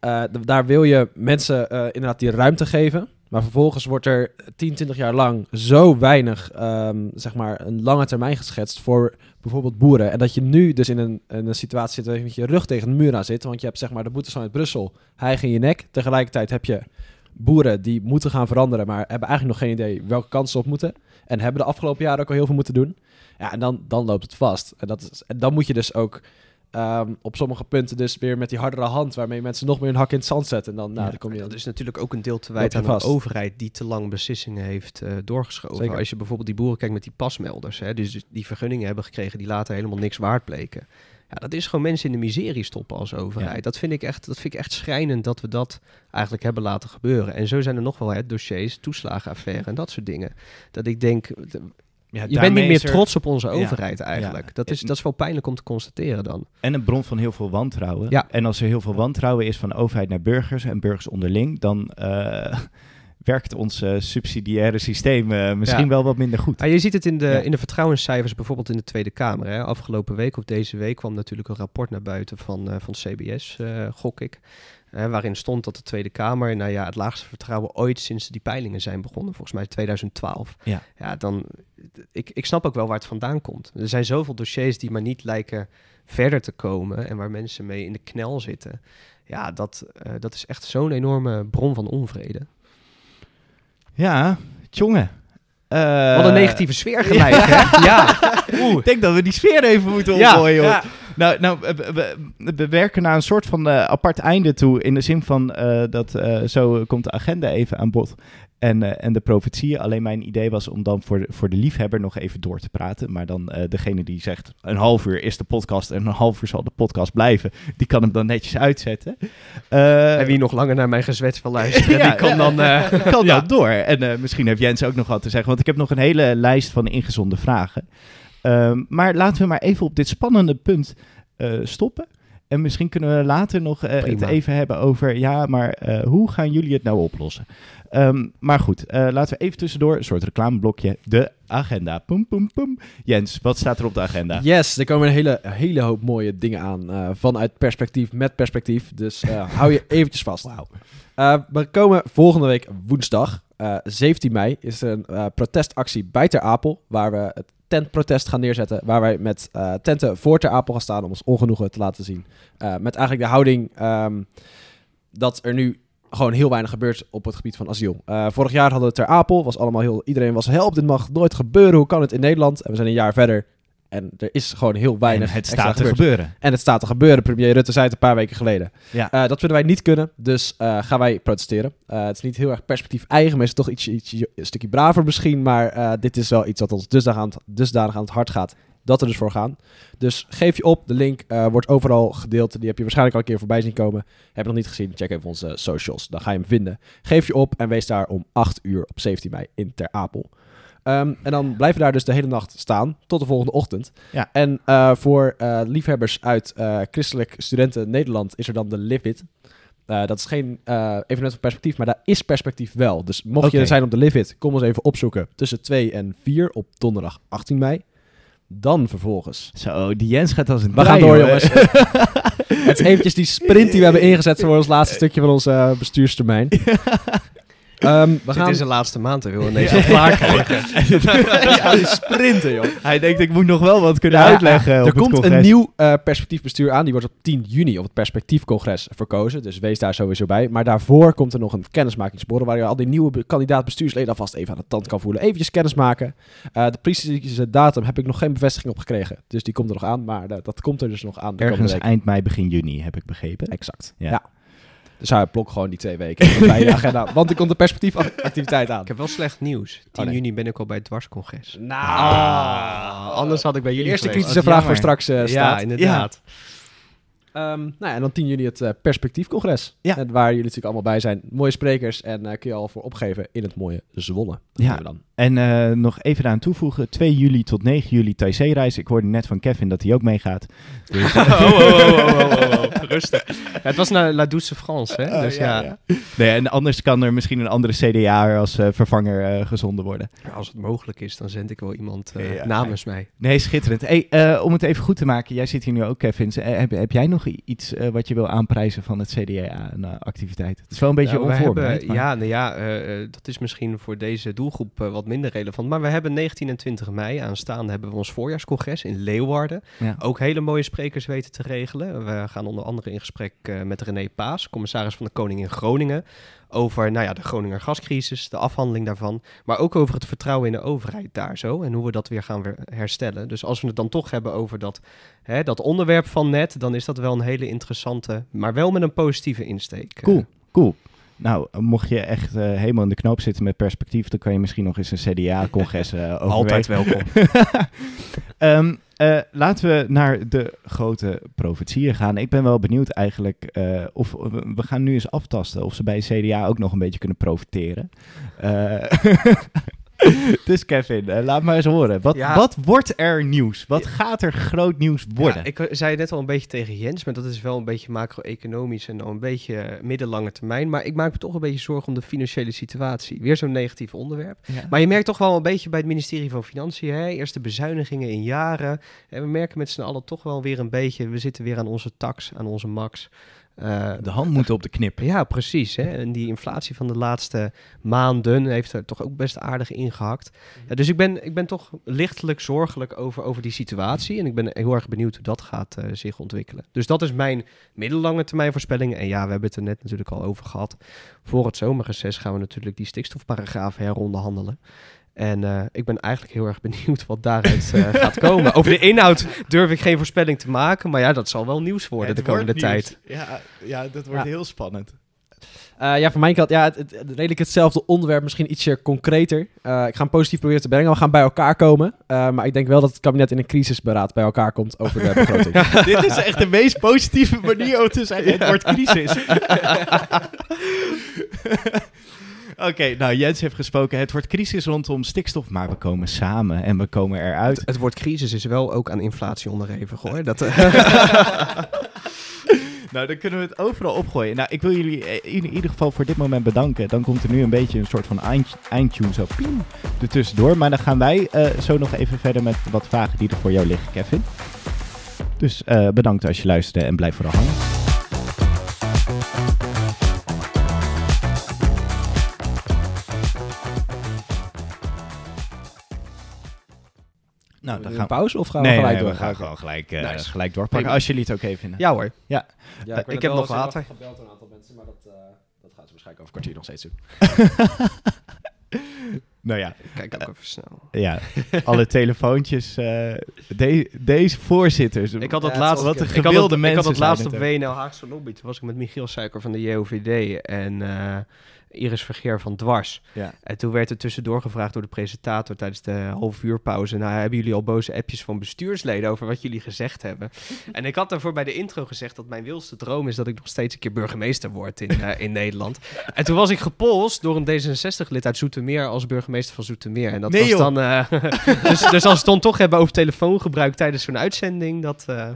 Uh, daar wil je mensen uh, inderdaad die ruimte geven. Maar vervolgens wordt er 10, 20 jaar lang zo weinig, um, zeg maar, een lange termijn geschetst voor bijvoorbeeld boeren. En dat je nu dus in een, een situatie zit waar je met je rug tegen de muur aan zit. Want je hebt zeg maar de boetes vanuit Brussel, hij in je nek. Tegelijkertijd heb je boeren die moeten gaan veranderen, maar hebben eigenlijk nog geen idee welke kansen ze op moeten. En hebben de afgelopen jaren ook al heel veel moeten doen. Ja, en dan, dan loopt het vast. En, dat is, en dan moet je dus ook Um, op sommige punten dus weer met die hardere hand, waarmee mensen nog meer een hak in het zand zetten. En dan, nou, ja, dan kom je dat is natuurlijk ook een deel te wijten aan de overheid die te lang beslissingen heeft uh, doorgeschoven. Zeker. Als je bijvoorbeeld die boeren kijkt met die pasmelders, hè, dus die vergunningen hebben gekregen die later helemaal niks waard bleken. Ja, dat is gewoon mensen in de miserie stoppen als overheid. Ja. Dat, vind ik echt, dat vind ik echt schrijnend dat we dat eigenlijk hebben laten gebeuren. En zo zijn er nog wel hè, dossiers, toeslagenaffaire en dat soort dingen. Dat ik denk, ja, je bent niet meer er... trots op onze overheid ja, eigenlijk. Ja. Dat, is, dat is wel pijnlijk om te constateren dan. En een bron van heel veel wantrouwen. Ja. En als er heel veel wantrouwen is van overheid naar burgers en burgers onderling, dan uh, werkt ons uh, subsidiaire systeem uh, misschien wel wat minder goed. Ah, je ziet het in de, in de vertrouwenscijfers bijvoorbeeld in de Tweede Kamer. Hè. Afgelopen week of deze week kwam natuurlijk een rapport naar buiten van, van CBS, gok ik. Hè, waarin stond dat de Tweede Kamer, nou ja, het laagste vertrouwen ooit sinds die peilingen zijn begonnen, volgens mij 2012. Ja, ja dan, ik, ik snap ook wel waar het vandaan komt. Er zijn zoveel dossiers die maar niet lijken verder te komen en waar mensen mee in de knel zitten. Ja, dat, uh, dat is echt zo'n enorme bron van onvrede. Ja, jongen. Uh, Wat een negatieve sfeer gelijk, ja. hè? ja. Oeh. Ik denk dat we die sfeer even moeten omgooien, ja, ja. Nou, nou we, we, werken naar een soort van uh, apart einde toe. In de zin van uh, dat uh, zo komt de agenda even aan bod. En, en de profetieën. Alleen mijn idee was om dan voor de, voor de liefhebber nog even door te praten. Maar dan degene die zegt een half uur is de podcast en een half uur zal de podcast blijven. Die kan hem dan netjes uitzetten. en wie nog langer naar mijn gezwets wil luisteren, die kan dan, kan dan door. En misschien heeft Jens ook nog wat te zeggen. Want ik heb nog een hele lijst van ingezonde vragen. Ehm, maar laten we maar even op dit spannende punt uh, stoppen. En misschien kunnen we later nog uh, het even hebben over, ja, maar uh, hoe gaan jullie het nou oplossen? Um, maar goed, laten we even tussendoor, een soort reclameblokje, de agenda. Poem, poem, poem. Jens, wat staat er op de agenda? Yes, er komen een hele, hele hoop mooie dingen aan vanuit perspectief, met perspectief. Dus hou je eventjes vast. Wow. we komen volgende week woensdag, 17 mei, is er een protestactie bij Ter Apel, waar we het tentprotest gaan neerzetten. Waar wij met uh, tenten voor Ter Apel gaan staan om ons ongenoegen te laten zien. Uh, met eigenlijk de houding um, dat er nu gewoon heel weinig gebeurt op het gebied van asiel. Uh, vorig jaar hadden we Ter Apel, was allemaal heel, iedereen was help, dit mag nooit gebeuren, hoe kan het in Nederland? En we zijn een jaar verder en er is gewoon heel weinig. En het staat te gebeuren. En het staat te gebeuren. Premier Rutte zei het een paar weken geleden. Ja. Uh, dat vinden wij niet kunnen. Dus uh, gaan wij protesteren. Uh, het is niet heel erg perspectief eigen. Maar is toch iets, iets, een stukje braver misschien. Maar dit is wel iets wat ons dusdanig aan, het, dusdanig aan het hart gaat. Dat we dus voor gaan. Dus geef je op. De link wordt overal gedeeld. Die heb je waarschijnlijk al een keer voorbij zien komen. Heb je nog niet gezien? Check even onze socials. Dan ga je hem vinden. Geef je op en wees daar om 8 uur op 17 mei in Ter Apel. Um, en dan blijven we daar dus de hele nacht staan tot de volgende ochtend. Ja. En uh, voor uh, liefhebbers uit uh, Christelijk Studenten Nederland is er dan de Live It. dat is geen evenement van perspectief, maar daar is perspectief wel. Dus mocht okay. je zijn op de Live It, kom ons even opzoeken tussen 2 en 4 op donderdag 18 mei. Dan vervolgens. Zo, die Jens gaat als een We gaan door, jongens. Het is eventjes die sprint die we hebben ingezet voor ons laatste stukje van onze bestuurstermijn. Um, we gaan... is de laatste maand, we willen ineens ja. klaar krijgen. ja, die sprinten, joh. Hij denkt, ik moet nog wel wat kunnen uitleggen Er komt een nieuw uh, perspectiefbestuur aan. Die wordt op 10 juni op het perspectiefcongres verkozen. Dus wees daar sowieso bij. Maar daarvoor komt er nog een kennismakingsborrel... waar je al die nieuwe kandidaat-bestuursleden alvast even aan de tand kan voelen. Eventjes kennis maken. Uh, de precieze datum heb ik nog geen bevestiging op gekregen. Dus die komt er nog aan. Maar uh, dat komt er dus nog aan. Ergens eind mei, begin juni, heb ik begrepen. Exact, ja. Dus hij blok gewoon die twee weken bij de agenda. Want er komt een perspectiefactiviteit aan. Ik heb wel slecht nieuws. 10 oh, juni ben ik al bij het dwarscongres. Nou, ah, anders had ik bij jullie Eerste kritische vraag voor straks uh, staat. Ja, inderdaad. Ja. Um, nou, en dan 10 juni het uh, perspectiefcongres. Ja. En waar jullie natuurlijk allemaal bij zijn. Mooie sprekers en uh, kun je al voor opgeven in het mooie Zwolle. ja, dan. En uh, nog even aan toevoegen. 2 juli tot 9 juli Taizé-reis. Ik hoorde net van Kevin dat hij ook meegaat. Dus, oh, oh, oh, oh, oh, Rustig. Ja, het was naar La Douce France, hè? dus ja, ja. Nee, en anders kan er misschien een andere CDA als vervanger gezonden worden. als het mogelijk is, dan zend ik wel iemand namens mij. Nee, schitterend. Hey, om het even goed te maken. Jij zit hier nu ook, Kevin. heb, heb jij nog iets uh, wat je wil aanprijzen van het CDA-activiteit? Het is wel een beetje nou, onvoorbereid. Hebben, ja, nou ja uh, dat is misschien voor deze doelgroep uh, wat minder relevant. Maar we hebben 19 en 20 mei aanstaan hebben we ons voorjaarscongres in Leeuwarden. Ja. Ook hele mooie sprekers weten te regelen. We gaan onder andere in gesprek met René Paas, commissaris van de Koning in Groningen over nou ja, de Groninger gascrisis, de afhandeling daarvan, maar ook over het vertrouwen in de overheid daar zo en hoe we dat weer gaan herstellen. Dus als we het dan toch hebben over dat, hè, dat onderwerp van net, dan is dat wel een hele interessante, maar wel met een positieve insteek. Eh. Cool, cool. Nou, mocht je echt uh, helemaal in de knoop zitten met perspectief, dan kan je misschien nog eens een CDA-congres uh, overwegen. Altijd welkom. um, Uh, laten we naar de grote profetieën gaan. Ik ben wel benieuwd eigenlijk uh, of we gaan nu eens aftasten of ze bij CDA ook nog een beetje kunnen profiteren. Uh, dus Kevin, uh, laat maar eens horen. Wat, wat wordt er nieuws? Wat gaat er groot nieuws worden? Ja, ik zei net al een beetje tegen Jens, maar dat is wel een beetje macro-economisch en een beetje middellange termijn. Maar ik maak me toch een beetje zorgen om de financiële situatie. Weer zo'n negatief onderwerp. Maar je merkt toch wel een beetje bij het ministerie van Financiën, hè? eerste bezuinigingen in jaren. En we merken met z'n allen toch wel weer een beetje, we zitten weer aan onze tax, aan onze max. Uh, de hand moet op de knip. Ja, precies. Hè? En die inflatie van de laatste maanden heeft er toch ook best aardig ingehakt. Ja, dus ik ben, ik ben toch lichtelijk zorgelijk over, over die situatie. En ik ben heel erg benieuwd hoe dat gaat uh, zich ontwikkelen. Dus dat is mijn middellange termijn voorspelling. En ja, we hebben het er net natuurlijk al over gehad. Voor het zomerreces gaan we natuurlijk die stikstofparagraaf heronderhandelen. En uh, ik ben eigenlijk heel erg benieuwd wat daaruit uh, gaat komen. Over de inhoud durf ik geen voorspelling te maken. Maar ja, dat zal wel nieuws worden Ja, de komende tijd. Ja, ja, dat wordt Ja. heel spannend. Eh, ja, van mijn kant, ja, het, het- het- redelijk hetzelfde onderwerp, misschien ietsje concreter. Eh, ik ga hem positief proberen te brengen. We gaan bij elkaar komen. Eh, maar ik denk wel dat het kabinet in een crisisberaad bij elkaar komt over de begroting. Dit is echt de meest positieve manier om te zeggen. Het wordt crisis. Oké, nou Jens heeft gesproken. Het wordt crisis rondom stikstof, maar we komen samen en we komen eruit. Het woord crisis is wel ook aan inflatie onderhevig hoor. Dat, Nou, dan kunnen we het overal opgooien. Nou, ik wil jullie in ieder geval voor dit moment bedanken. Dan komt er nu een beetje een soort van eind, eindtune zo piem ertussendoor. Maar dan gaan wij eh, zo nog even verder met wat vragen die er voor jou liggen, Kevin. Dus eh, bedankt als je luisterde en blijf vooral hangen. Nou, dan gaan pauze of gaan we gelijk nee, door? we gaan gewoon gelijk, eh, Nice. gelijk doorpakken. Als jullie het ook even vinden. ja hoor. Ja, Eh, ik heb nog water. gebeld door een aantal mensen, maar dat, eh, dat gaat ze waarschijnlijk over een kwartier nog steeds doen. Nou ja, Kijk ook even snel. ja alle telefoontjes. eh, de- deze voorzitters. Ik had Ja, het het laatst, wat een ik had gewilde het, mensen ik had het laatst op WNL Haagse Lobby. Toen was ik met Michiel Suiker van de JOVD en eh, Iris Vergeer van Dwars. Ja. En toen werd er tussendoor gevraagd door de presentator tijdens de half uur pauze. Nou, hebben jullie al boze appjes van bestuursleden over wat jullie gezegd hebben? en ik had daarvoor bij de intro gezegd dat mijn wildste droom is dat ik nog steeds een keer burgemeester word in, eh, in Nederland. En toen was ik gepolst door een D66-lid uit Zoetermeer als burgemeester van Zoetermeer. En dat Nee, was joh. dan... eh, dus, dus als we het dan toch hebben over telefoongebruik tijdens zo'n uitzending, dat... eh,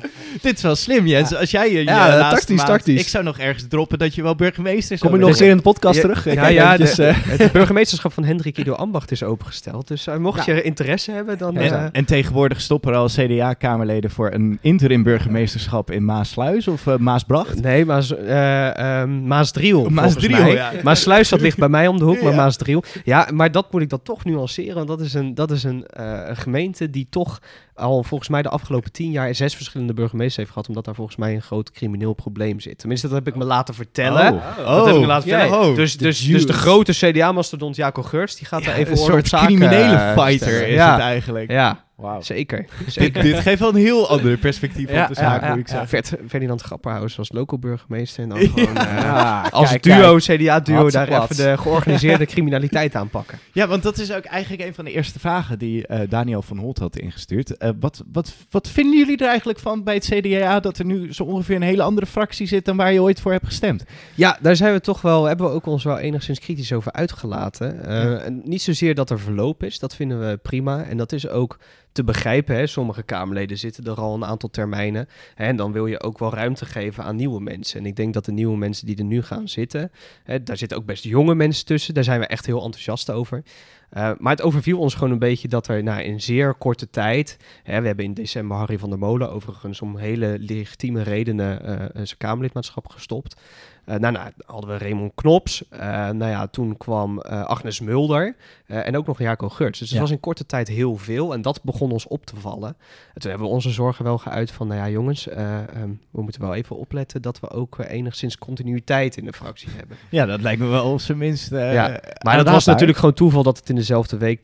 Dit is wel slim, Jens. Als jij je, Ja, tactisch, maand- tactisch. Ik zou nog ergens droppen dat je wel burgemeester Kom zou je nog eens in de podcast Ja, terug? Ik ja, ja, eventjes, de- eh, Het burgemeesterschap van Hendrik Ido Ambacht is opengesteld. Dus eh, mocht je interesse hebben, dan... En, eh, en tegenwoordig stoppen er al CDA-kamerleden voor een interim burgemeesterschap in Maasluis of eh, Maasbracht. nee, Maas, eh, ehm, Maasdriel, Maasdriel, mij. ja. Maasluis, dat ligt bij mij om de hoek, maar Ja. Maasdriel. Ja, maar dat moet ik dan toch nuanceren. Want dat is, een, dat is een, eh, een gemeente die toch al volgens mij de afgelopen tien jaar zes verschillende burgemeesters heeft gehad. Omdat daar volgens mij een groot crimineel probleem zit. Tenminste, dat heb ik me laten vertellen. Oh. Dat heb ik me laten vertellen. Oh, dus, de dus, dus de grote CDA-mastodont Jaco Geurts, die gaat Ja, daar even een soort criminele eh, fighter stellen. is ja. het eigenlijk. Ja, Wauw. zeker. Dit, zeker. dit geeft wel een heel ander perspectief Ja, op de zaak, ja, ja, ik zeggen. Ferd- Ferdinand Grapperhaus was loco-burgemeester. En dan gewoon eh, als kijk, duo. CDA-duo, daar plat. even de georganiseerde criminaliteit aanpakken. Ja, want dat is ook eigenlijk een van de eerste vragen die eh, Daniel van Holt had ingestuurd. Eh, wat, wat, wat vinden jullie er eigenlijk van bij het CDA dat er nu zo ongeveer een hele andere fractie zit dan waar je ooit voor hebt gestemd? Ja, daar zijn we toch wel, hebben we ook ons wel enigszins kritisch over uitgelaten. Eh, en niet zozeer dat er verloop is, dat vinden we prima. En dat is ook te begrijpen. Hè. Sommige Kamerleden zitten er al een aantal termijnen. Hè, en dan wil je ook wel ruimte geven aan nieuwe mensen. En ik denk dat de nieuwe mensen die er nu gaan zitten, hè, daar zitten ook best jonge mensen tussen. Daar zijn we echt heel enthousiast over. Eh, maar het overviel ons gewoon een beetje dat er nou, in zeer korte tijd. Hè, we hebben in december Harry van der Molen overigens om hele legitieme redenen eh, zijn Kamerlidmaatschap gestopt. Eh nou, nou, hadden we Raymond Knops. Eh, nou ja, toen kwam eh, Agnes Mulder. en ook nog Jaco Geurts. Dus het Ja. was in korte tijd heel veel. En dat begon ons op te vallen. En toen hebben we onze zorgen wel geuit van... Nou ja, jongens, eh, ehm, we moeten wel even opletten... dat we ook enigszins continuïteit in de fractie hebben. Ja, dat lijkt me wel op zijn minst. Ja, Maar dat was natuurlijk gewoon toeval dat het in dezelfde week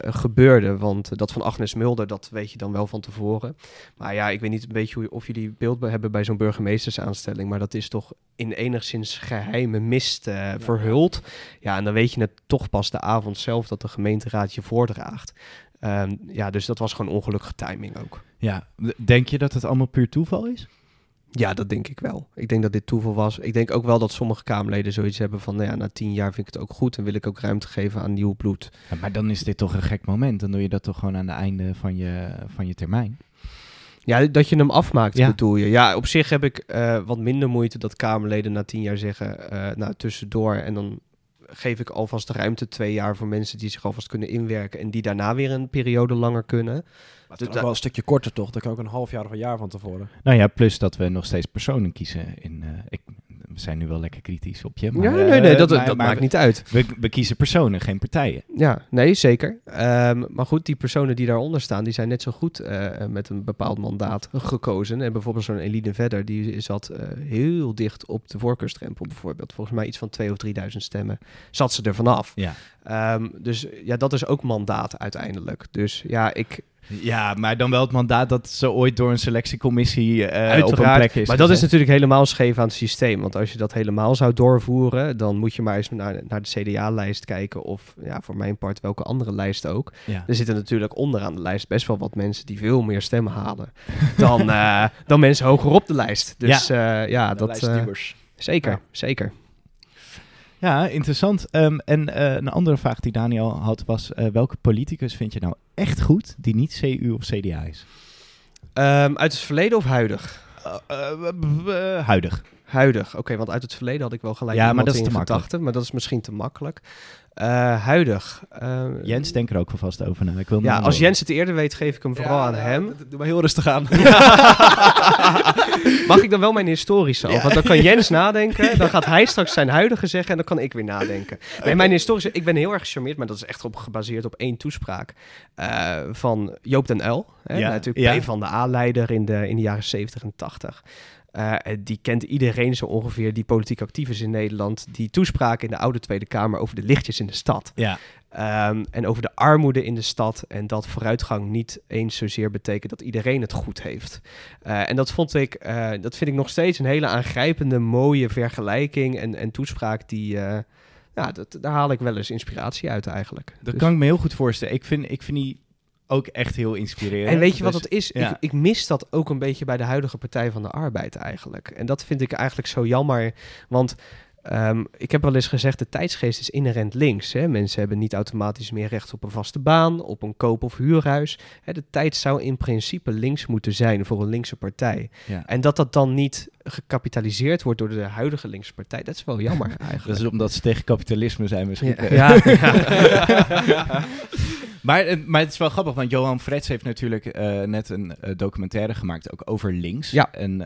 gebeurde. Want dat van Agnes Mulder, dat weet je dan wel van tevoren. Maar ja, ik weet niet een beetje hoe, of jullie beeld hebben bij zo'n burgemeestersaanstelling. Maar dat is toch in enigszins geheime mist eh, verhuld. Ja, en dan weet je het toch pas de avond zelf dat de gemeenteraad je voordraagt. Ehm, ja, dus dat was gewoon ongelukkige timing ook. Ja, denk je dat het allemaal puur toeval is? Ja, dat denk ik wel. Ik denk dat dit toeval was. Ik denk ook wel dat sommige Kamerleden zoiets hebben van... Nou ja, na tien jaar vind ik het ook goed en wil ik ook ruimte geven aan nieuw bloed. Ja, maar dan is dit toch een gek moment. Dan doe je dat toch gewoon aan het einde van je, van je termijn. Ja, dat je hem afmaakt, Ja. bedoel je. Ja, op zich heb ik eh, wat minder moeite dat Kamerleden na tien jaar zeggen... eh, nou, tussendoor en dan geef ik alvast ruimte twee jaar voor mensen die zich alvast kunnen inwerken... en die daarna weer een periode langer kunnen. Maar het is ook wel een stukje korter toch? Dan kan ook een half jaar of een jaar van tevoren. Nou ja, plus dat we nog steeds personen kiezen. In, eh, ik, we zijn nu wel lekker kritisch op je. Maar, ja, nee, nee, eh, dat, maar- dat maar maakt niet uit. We, we kiezen personen, geen partijen. Ja, nee, zeker. Ehm, maar goed, die personen die daaronder staan, die zijn net zo goed eh, met een bepaald mandaat gekozen. En bijvoorbeeld zo'n Eline Vedder, die zat eh, heel dicht op de voorkeurstrempel bijvoorbeeld. Volgens mij iets van 2 of 3000 stemmen zat ze er vanaf. Ja. Ehm, dus ja, dat is ook mandaat uiteindelijk. Dus ja, ik... Ja, maar dan wel het mandaat dat ze ooit door een selectiecommissie eh, op een Uiteraard, plek is maar dat is natuurlijk helemaal scheef aan het systeem. Want als je dat helemaal zou doorvoeren, dan moet je maar eens naar, naar de CDA-lijst kijken. Of ja, voor mijn part welke andere lijst ook. Ja. Er zitten natuurlijk onderaan de lijst best wel wat mensen die veel meer stemmen halen dan, eh, dan mensen hoger op de lijst. Dus ja, ja De dat eh, zeker, Ja. zeker. Ja, interessant. Ehm, en eh, een andere vraag die Daniel had was... eh, welke politicus vind je nou echt goed die niet CU of CDA is? Ehm, uit het verleden of huidig? Eh, huidig. Huidig, oké, want uit het verleden had ik wel gelijk Ja, maar dat is te makkelijk. gedachten, maar dat is misschien te makkelijk. Eh, huidig. eh, Jens, denk er ook vast over na. Ik wil Ja, als Jens het eerder weet, geef ik hem vooral aan hem. Doe maar heel rustig aan. Mag ik dan wel mijn historische al? Want dan kan Jens nadenken, dan gaat hij straks zijn huidige zeggen en dan kan ik weer nadenken. Nee, mijn historische, ik ben heel erg gecharmeerd, maar dat is echt op gebaseerd op één toespraak eh, van Joop den Uyl. Hè, Ja, natuurlijk ja. P van de A-leider in de, in de jaren 70 en 80. Eh, en die kent iedereen zo ongeveer die politiek actief is in Nederland. Die toespraak in de oude Tweede Kamer over de lichtjes in de stad. Ja, Ehm, en over de armoede in de stad. En dat vooruitgang niet eens zozeer betekent dat iedereen het goed heeft. Eh, en dat vond ik, eh, dat vind ik nog steeds een hele aangrijpende, mooie vergelijking en, en toespraak die. eh, ja, dat, daar haal ik wel eens inspiratie uit eigenlijk. dat Dus- kan ik me heel goed voorstellen. Ik vind, ik vind die ook echt heel inspirerend. En weet je wat Dus- het is? ja. Ik, ik mis dat ook een beetje bij de huidige Partij van de Arbeid eigenlijk. En dat vind ik eigenlijk zo jammer. Want ehm, ik heb wel eens gezegd, de tijdsgeest is inherent links. Hè? Mensen hebben niet automatisch meer recht op een vaste baan, op een koop- of huurhuis. Hè, de tijd zou in principe links moeten zijn voor een linkse partij. Ja. En dat dat dan niet gecapitaliseerd wordt door de huidige linkse partij, dat is wel jammer eigenlijk. Dat is omdat ze tegen kapitalisme zijn misschien. ja, ja, Maar, eh, maar het is wel grappig, want Johan Frets heeft natuurlijk eh, net een eh, documentaire gemaakt, ook over links. Ja. En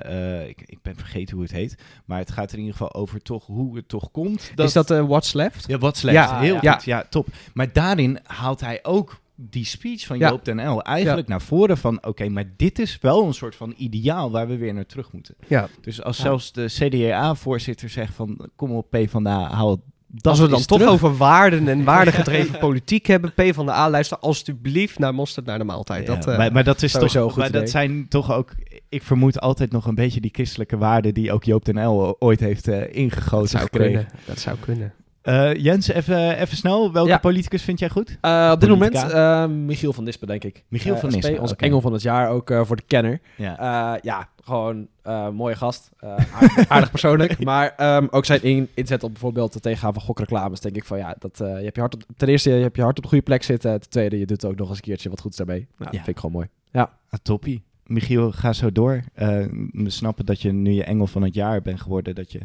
ik, ik ben vergeten hoe het heet, maar het gaat er in ieder geval over toch hoe het toch komt. Is dat What's Left? Ja, wat slecht. Ja, heel ja. goed. Ja, top. Maar daarin haalt hij ook die speech van. Joop den L eigenlijk naar voren van... oké, maar dit is wel een soort van ideaal waar we weer naar terug moeten. Ja. Dus als Ja. zelfs de CDA-voorzitter zegt van... kom op P van de A, haal dat Als we dan toch terug. over waarden en waardegedreven politiek hebben, P van de A, luister alstublieft naar Mosterd naar de maaltijd. Ja, dat, eh, maar, maar dat is toch, een goed maar dat zijn toch ook, ik vermoed altijd nog een beetje die christelijke waarden die ook Joop den L ooit heeft eh, dat ingegoten zou gekregen. kunnen. Dat zou kunnen. Eh, Jens, even, even snel, welke Ja. politicus vind jij goed? Eh, op dit Politica. moment eh, Michiel van Dispen, denk ik. Michiel van SP, Nispen, Onze engel van het jaar, ook eh, voor de kenner. Ja. Eh, ja, gewoon eh mooie gast. Eh, aardig, aardig persoonlijk. Maar ehm, ook zijn in, inzet op bijvoorbeeld het tegengaan van gokreclames. Denk ik van ja, dat, eh, je hebt je hart op, ten eerste je hebt je hart op de goede plek zitten. Ten tweede, je doet ook nog eens een keertje wat goeds daarmee. Nou, Ja. Dat vind ik gewoon mooi. Ja. Ah, toppie. Michiel, ga zo door. Eh, we snappen dat je nu je engel van het jaar bent geworden. Dat je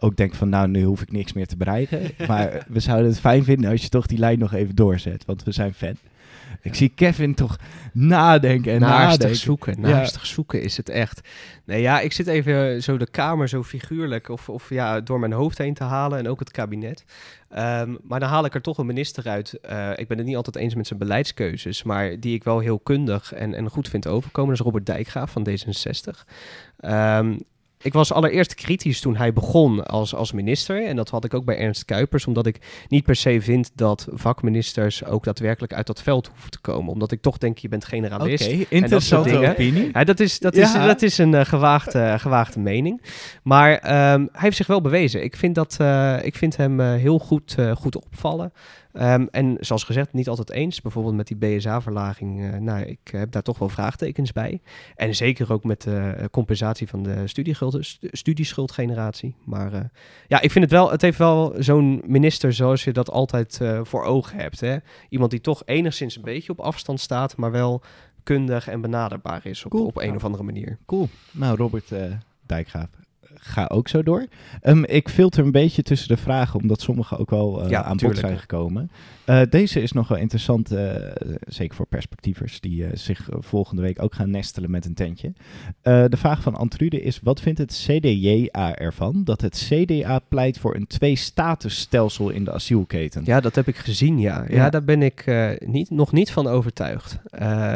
ook denkt van nou, nu hoef ik niks meer te bereiken. maar we zouden het fijn vinden als je toch die lijn nog even doorzet. Want we zijn fan. Ik zie Kevin toch nadenken en naastig nadenken. zoeken, Ja. naastig zoeken is het echt. Nee, ja, ik zit even zo de kamer zo figuurlijk of, of ja, door mijn hoofd heen te halen en ook het kabinet. Ehm, maar dan haal ik er toch een minister uit. Eh, ik ben het niet altijd eens met zijn beleidskeuzes, maar die ik wel heel kundig en, en goed vind overkomen. Dat is Robert Dijkgraaf van D66. Ehm, ik was allereerst kritisch toen hij begon als, als minister. En dat had ik ook bij Ernst Kuipers, omdat ik niet per se vind dat vakministers ook daadwerkelijk uit dat veld hoeven te komen. Omdat ik toch denk, je bent Oké, generalist. interessante dingen. opinie. Ja, dat is, dat is, dat is een eh, gewaagde, gewaagde mening. Maar ehm, hij heeft zich wel bewezen. Ik vind, dat, eh, ik vind hem eh, heel goed, goed opvallen. Ehm, en zoals gezegd, niet altijd eens. Bijvoorbeeld met die BSA-verlaging. eh, nou, ik heb daar toch wel vraagtekens bij. En zeker ook met de eh, compensatie van de studieschuld, stu- studieschuldgeneratie. Maar eh, ja, ik vind het wel, het heeft wel zo'n minister zoals je dat altijd voor ogen hebt. Hè? Iemand die toch enigszins een beetje op afstand staat, maar wel kundig en benaderbaar is op, Cool. op een of andere manier. Cool. Nou, Robert Dijkgraaf. Ga ook zo door. Um, ik filter een beetje tussen de vragen, omdat sommige ook wel uh, aan bod zijn gekomen. Uh, deze is nog wel interessant, uh, zeker voor perspectievers die zich volgende week ook gaan nestelen met een tentje. de vraag van Antrude is, wat vindt het CDJA ervan dat het CDA pleit voor een twee-statusstelsel in de asielketen? Ja, dat heb ik gezien, ja. Ja, ja daar ben ik niet, nog niet van overtuigd.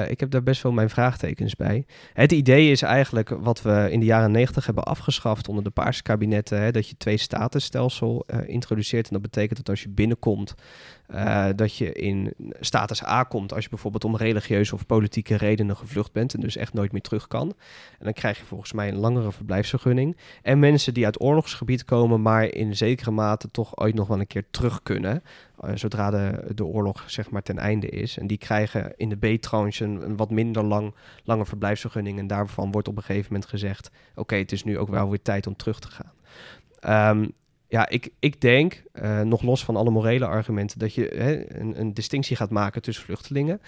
ik heb daar best wel mijn vraagtekens bij. Het idee is eigenlijk wat we in de jaren negentig hebben afgeschaft onder de Paarse kabinetten, hè, dat je twee statusstelsel uh, introduceert. En dat betekent dat als je binnenkomt, uh, dat je in status A komt als je bijvoorbeeld om religieuze of politieke redenen gevlucht bent en dus echt nooit meer terug kan. En dan krijg je volgens mij een langere verblijfsvergunning. En mensen die uit oorlogsgebied komen, maar in zekere mate toch ooit nog wel een keer terug kunnen, uh, zodra de, de oorlog zeg maar ten einde is. En die krijgen in de B-tranche een, wat minder lang, lange verblijfsvergunning. En daarvan wordt op een gegeven moment gezegd, oké, het is nu ook wel weer tijd om terug te gaan. Um, ja, ik, ik denk, uh, nog los van alle morele argumenten, dat je hè, een, een, distinctie gaat maken tussen vluchtelingen.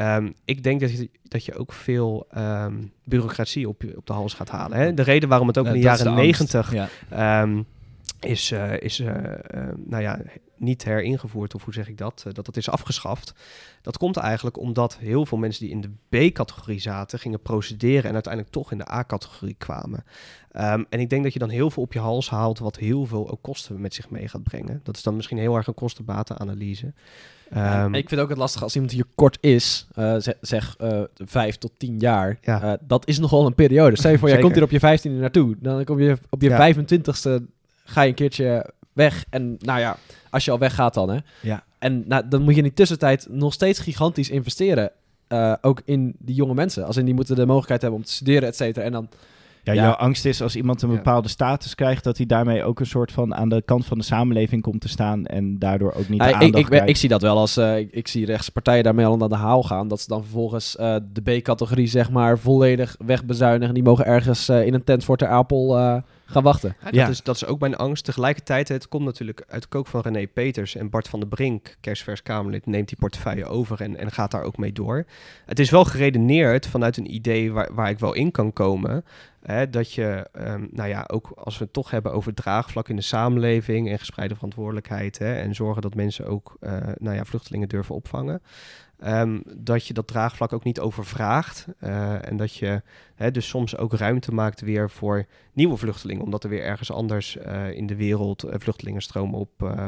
Um, ik denk dat je, dat je ook veel um, bureaucratie op, op de hals gaat halen. Hè? De reden waarom het ook in de jaren negentig ja. um, is, uh, is uh, nou ja, niet heringevoerd, of hoe zeg ik dat, dat dat is afgeschaft. Dat komt eigenlijk omdat heel veel mensen die in de B-categorie zaten, gingen procederen en uiteindelijk toch in de A-categorie kwamen. Um, en ik denk dat je dan heel veel op je hals haalt, wat heel veel ook kosten met zich mee gaat brengen. Dat is dan misschien heel erg een kostenbatenanalyse. Ja, um, ik vind ook het lastig als iemand hier kort is, uh, zeg, uh, vijf tot tien jaar. Ja. Uh, dat is nogal een periode. Stel je voor, jij komt hier op je vijftiende naartoe. Dan kom je op je ja. 25ste, ga je een keertje weg. En nou ja, als je al weggaat dan, hè. Ja. En nou, dan moet je in die tussentijd nog steeds gigantisch investeren. Uh, ook in die jonge mensen. Als in die moeten de mogelijkheid hebben om te studeren, et cetera. En dan ja, jouw angst is als iemand een bepaalde status krijgt, dat hij daarmee ook een soort van aan de kant van de samenleving komt te staan en daardoor ook niet de aandacht ik, ik, ik, zie dat wel als, uh, ik, ik, zie rechtspartijen daarmee al aan de haal gaan, dat ze dan vervolgens uh, de B-categorie zeg maar volledig wegbezuinigen. Die mogen ergens uh, in een tent voor ter Apel gaan wachten. Ja, dat, Is, dat is ook mijn angst. Tegelijkertijd, het komt natuurlijk uit de kook van René Peters en Bart van der Brink, kerstvers Kamerlid, neemt die portefeuille over en, en gaat daar ook mee door. Het is wel geredeneerd vanuit een idee waar, waar ik wel in kan komen. Hè, dat je, um, nou ja, ook als we het toch hebben over draagvlak in de samenleving en gespreide verantwoordelijkheid hè, en zorgen dat mensen ook, uh, nou ja, vluchtelingen durven opvangen. Um, dat je dat draagvlak ook niet overvraagt. Uh, en dat je hè, dus soms ook ruimte maakt weer voor nieuwe vluchtelingen. Omdat er weer ergens anders uh, in de wereld uh, vluchtelingenstromen op,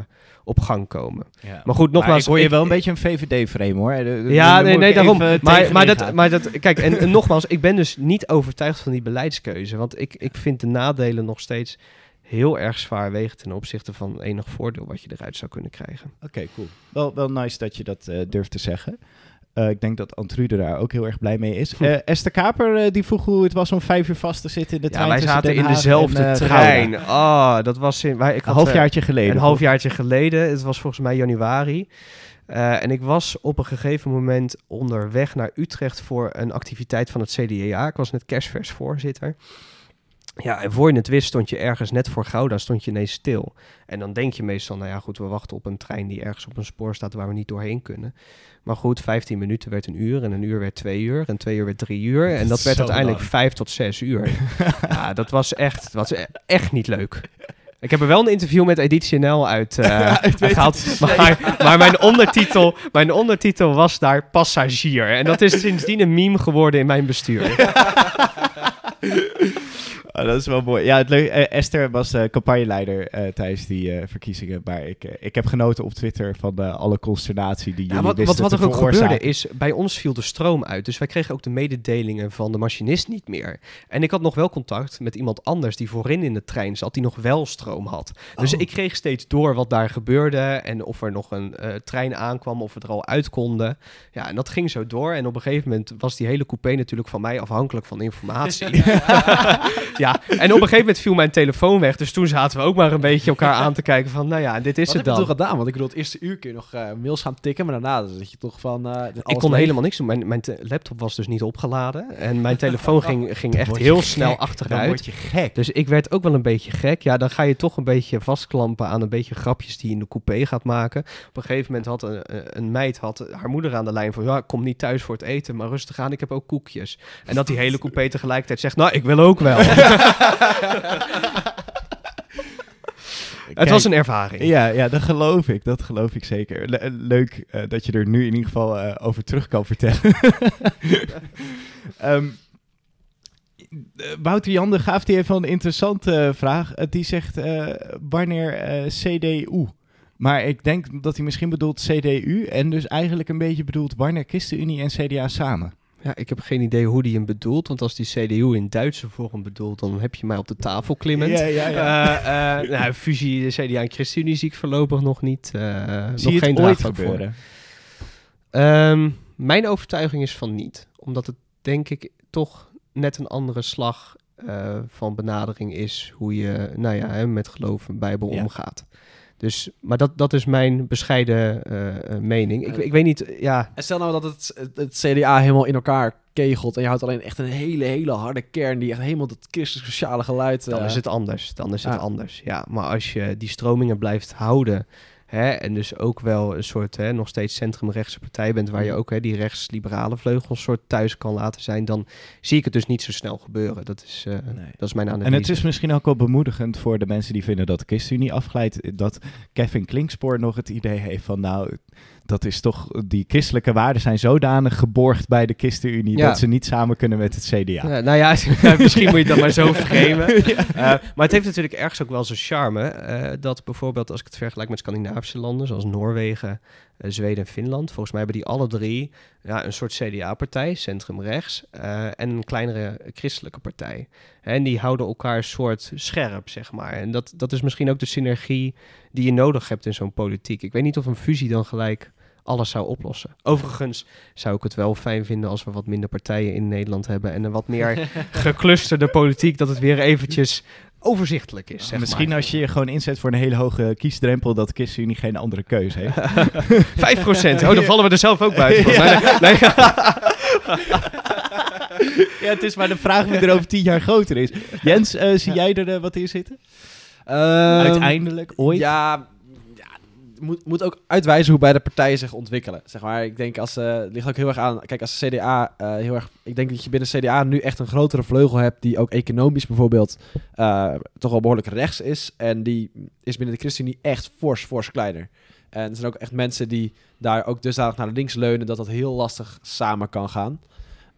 op gang komen. Ja. Maar goed, nogmaals... Maar ik hoor je wel een beetje een VVD-frame hoor. De, de, ja, nee, nee daarom. Maar, maar, dat, maar dat... Kijk, en, en nogmaals, ik ben dus niet overtuigd van die beleidskeuze. Want ik, ik vind de nadelen nog steeds heel erg zwaar wegen ten opzichte van enig voordeel wat je eruit zou kunnen krijgen. Oké, cool. Wel, wel nice dat je dat uh, durft te zeggen. Uh, ik denk dat Antrude daar ook heel erg blij mee is. Uh, Esther Kaper die vroeg hoe het was om vijf uur vast te zitten in de trein. Ja, wij zaten in dezelfde en, trein. Oh, dat was in, wij, ik een halfjaartje geleden. Een halfjaartje geleden. Het was volgens mij januari. En ik was op een gegeven moment onderweg naar Utrecht voor een activiteit van het CDA. Ik was net kerstvers voorzitter. Ja, en voor je het wist stond je ergens net voor Gouda, stond je ineens stil. En dan denk je meestal, nou ja goed, we wachten op een trein die ergens op een spoor staat waar we niet doorheen kunnen. Maar goed, 15 minuten werd een uur en een uur werd twee uur en twee uur werd drie uur. En dat werd uiteindelijk lang. vijf tot zes uur. ja, dat was echt, dat was echt niet leuk. Ik heb er wel een interview met Editie NL uit, uh, gehaald. Maar, maar, mijn, ondertitel, mijn ondertitel was daar passagier. En dat is sindsdien een meme geworden in mijn bestuur. Oh, dat is wel mooi. Ja, het leuk, uh, Esther was uh, campagneleider uh, tijdens die verkiezingen. Maar ik, ik heb genoten op Twitter van alle consternatie die jullie wat, wat, wat er ook gebeurde is, bij ons viel de stroom uit. Dus wij kregen ook de mededelingen van de machinist niet meer. En ik had nog wel contact met iemand anders die voorin in de trein zat, die nog wel stroom had. Dus oh. ik kreeg steeds door wat daar gebeurde en of er nog een trein aankwam, of we er al uit konden. Ja, en dat ging zo door. En op een gegeven moment was die hele coupé natuurlijk van mij afhankelijk van informatie. ja, en op een gegeven moment viel mijn telefoon weg. Dus toen zaten we ook maar een beetje elkaar aan te kijken van, nou ja, dit is Wat het dan. Wat heb je toch gedaan? Want ik bedoel, het eerste uur kun je nog uh, mails gaan tikken, maar daarna zit je toch van... Uh, ik kon helemaal niks doen. Mijn, mijn laptop was dus niet opgeladen. En mijn telefoon ging, ging echt heel snel achteruit. Dan word je gek. Dus ik werd ook wel een beetje gek. Ja, dan ga je toch een beetje vastklampen aan een beetje grapjes die je in de coupé gaat maken. Op een gegeven moment had een, een meid had haar moeder aan de lijn van, ja, ik kom niet thuis voor het eten, maar rustig aan, ik heb ook koekjes. En dat die hele coupé tegelijkertijd zegt, nou, ik wil ook wel. het was een ervaring. Ja, ja, dat geloof ik. Dat geloof ik zeker. Le leuk uh, dat je er nu in ieder geval uh, over terug kan vertellen. um, Wouter Jan de Gaaf die heeft wel een interessante vraag. Die zegt wanneer CDU? Maar ik denk dat hij misschien bedoelt CDU en dus eigenlijk een beetje bedoelt wanneer ChristenUnie en CDA samen. Ja, ik heb geen idee hoe die hem bedoelt. Want als die CDU in Duitse vorm bedoelt, dan heb je mij op de tafel klimmend. Ja, ja, ja. Uh, uh, nou, fusie CDA en ChristenUnie zie ik voorlopig nog niet. Uh, zie nog geen het ooit gebeuren? Um, mijn overtuiging is van niet. Omdat het denk ik toch net een andere slag van benadering is hoe je nou ja, met geloof en bijbel omgaat. Dus, maar dat, dat is mijn bescheiden uh, mening. Ik, ik weet niet, ja... En stel nou dat het, het, CDA helemaal in elkaar kegelt... en je houdt alleen echt een hele, hele harde kern... die echt helemaal dat christelijk-sociale geluid... Dan is het anders, dan is het anders, ja. Maar als je die stromingen blijft houden... Hè, en dus ook wel een soort hè, nog steeds centrumrechtse partij bent, waar je ook hè, die rechtsliberale vleugel soort thuis kan laten zijn, dan zie ik het dus niet zo snel gebeuren. Dat is, uh, nee. dat is mijn analyse. En het is misschien ook wel bemoedigend voor de mensen die vinden dat de ChristenUnie afglijdt, dat Kevin Klinkspoor nog het idee heeft van nou, dat is toch, die christelijke waarden zijn zodanig geborgd bij de ChristenUnie ja. dat ze niet samen kunnen met het CDA. Ja, nou ja, misschien moet je dat maar zo framen. ja. uh, maar het heeft natuurlijk ergens ook wel zijn charme, uh, dat bijvoorbeeld als ik het vergelijk met Scandinavische landen, zoals Noorwegen, uh, Zweden en Finland, volgens mij hebben die alle drie ja, een soort CDA-partij, centrumrechts, en een kleinere christelijke partij. En die houden elkaar een soort scherp, zeg maar. En dat, dat is misschien ook de synergie die je nodig hebt in zo'n politiek. Ik weet niet of een fusie dan gelijk alles zou oplossen. Overigens zou ik het wel fijn vinden als we wat minder partijen in Nederland hebben en een wat meer geclusterde politiek, dat het weer eventjes overzichtelijk is. Zeg Misschien maar. als je je gewoon inzet voor een hele hoge kiesdrempel, dat ChristenUnie geen andere keuze heeft. Vijf procent, oh, dan vallen we er zelf ook buiten. Ja. Nee, nee. ja, het is maar de vraag wie er over tien jaar groter is. Jens, uh, zie jij er uh, wat in zitten? Um, Uiteindelijk, ooit? Ja, moet, moet ook uitwijzen hoe beide partijen zich ontwikkelen. Zeg maar, ik denk als uh, het ligt ook heel erg aan. Kijk, als CDA uh, heel erg. Ik denk dat je binnen CDA nu echt een grotere vleugel hebt. die ook economisch bijvoorbeeld. Uh, toch wel behoorlijk rechts is. En die is binnen de ChristenUnie echt fors, fors kleiner. En er zijn ook echt mensen die daar ook dusdanig naar links leunen. dat dat heel lastig samen kan gaan.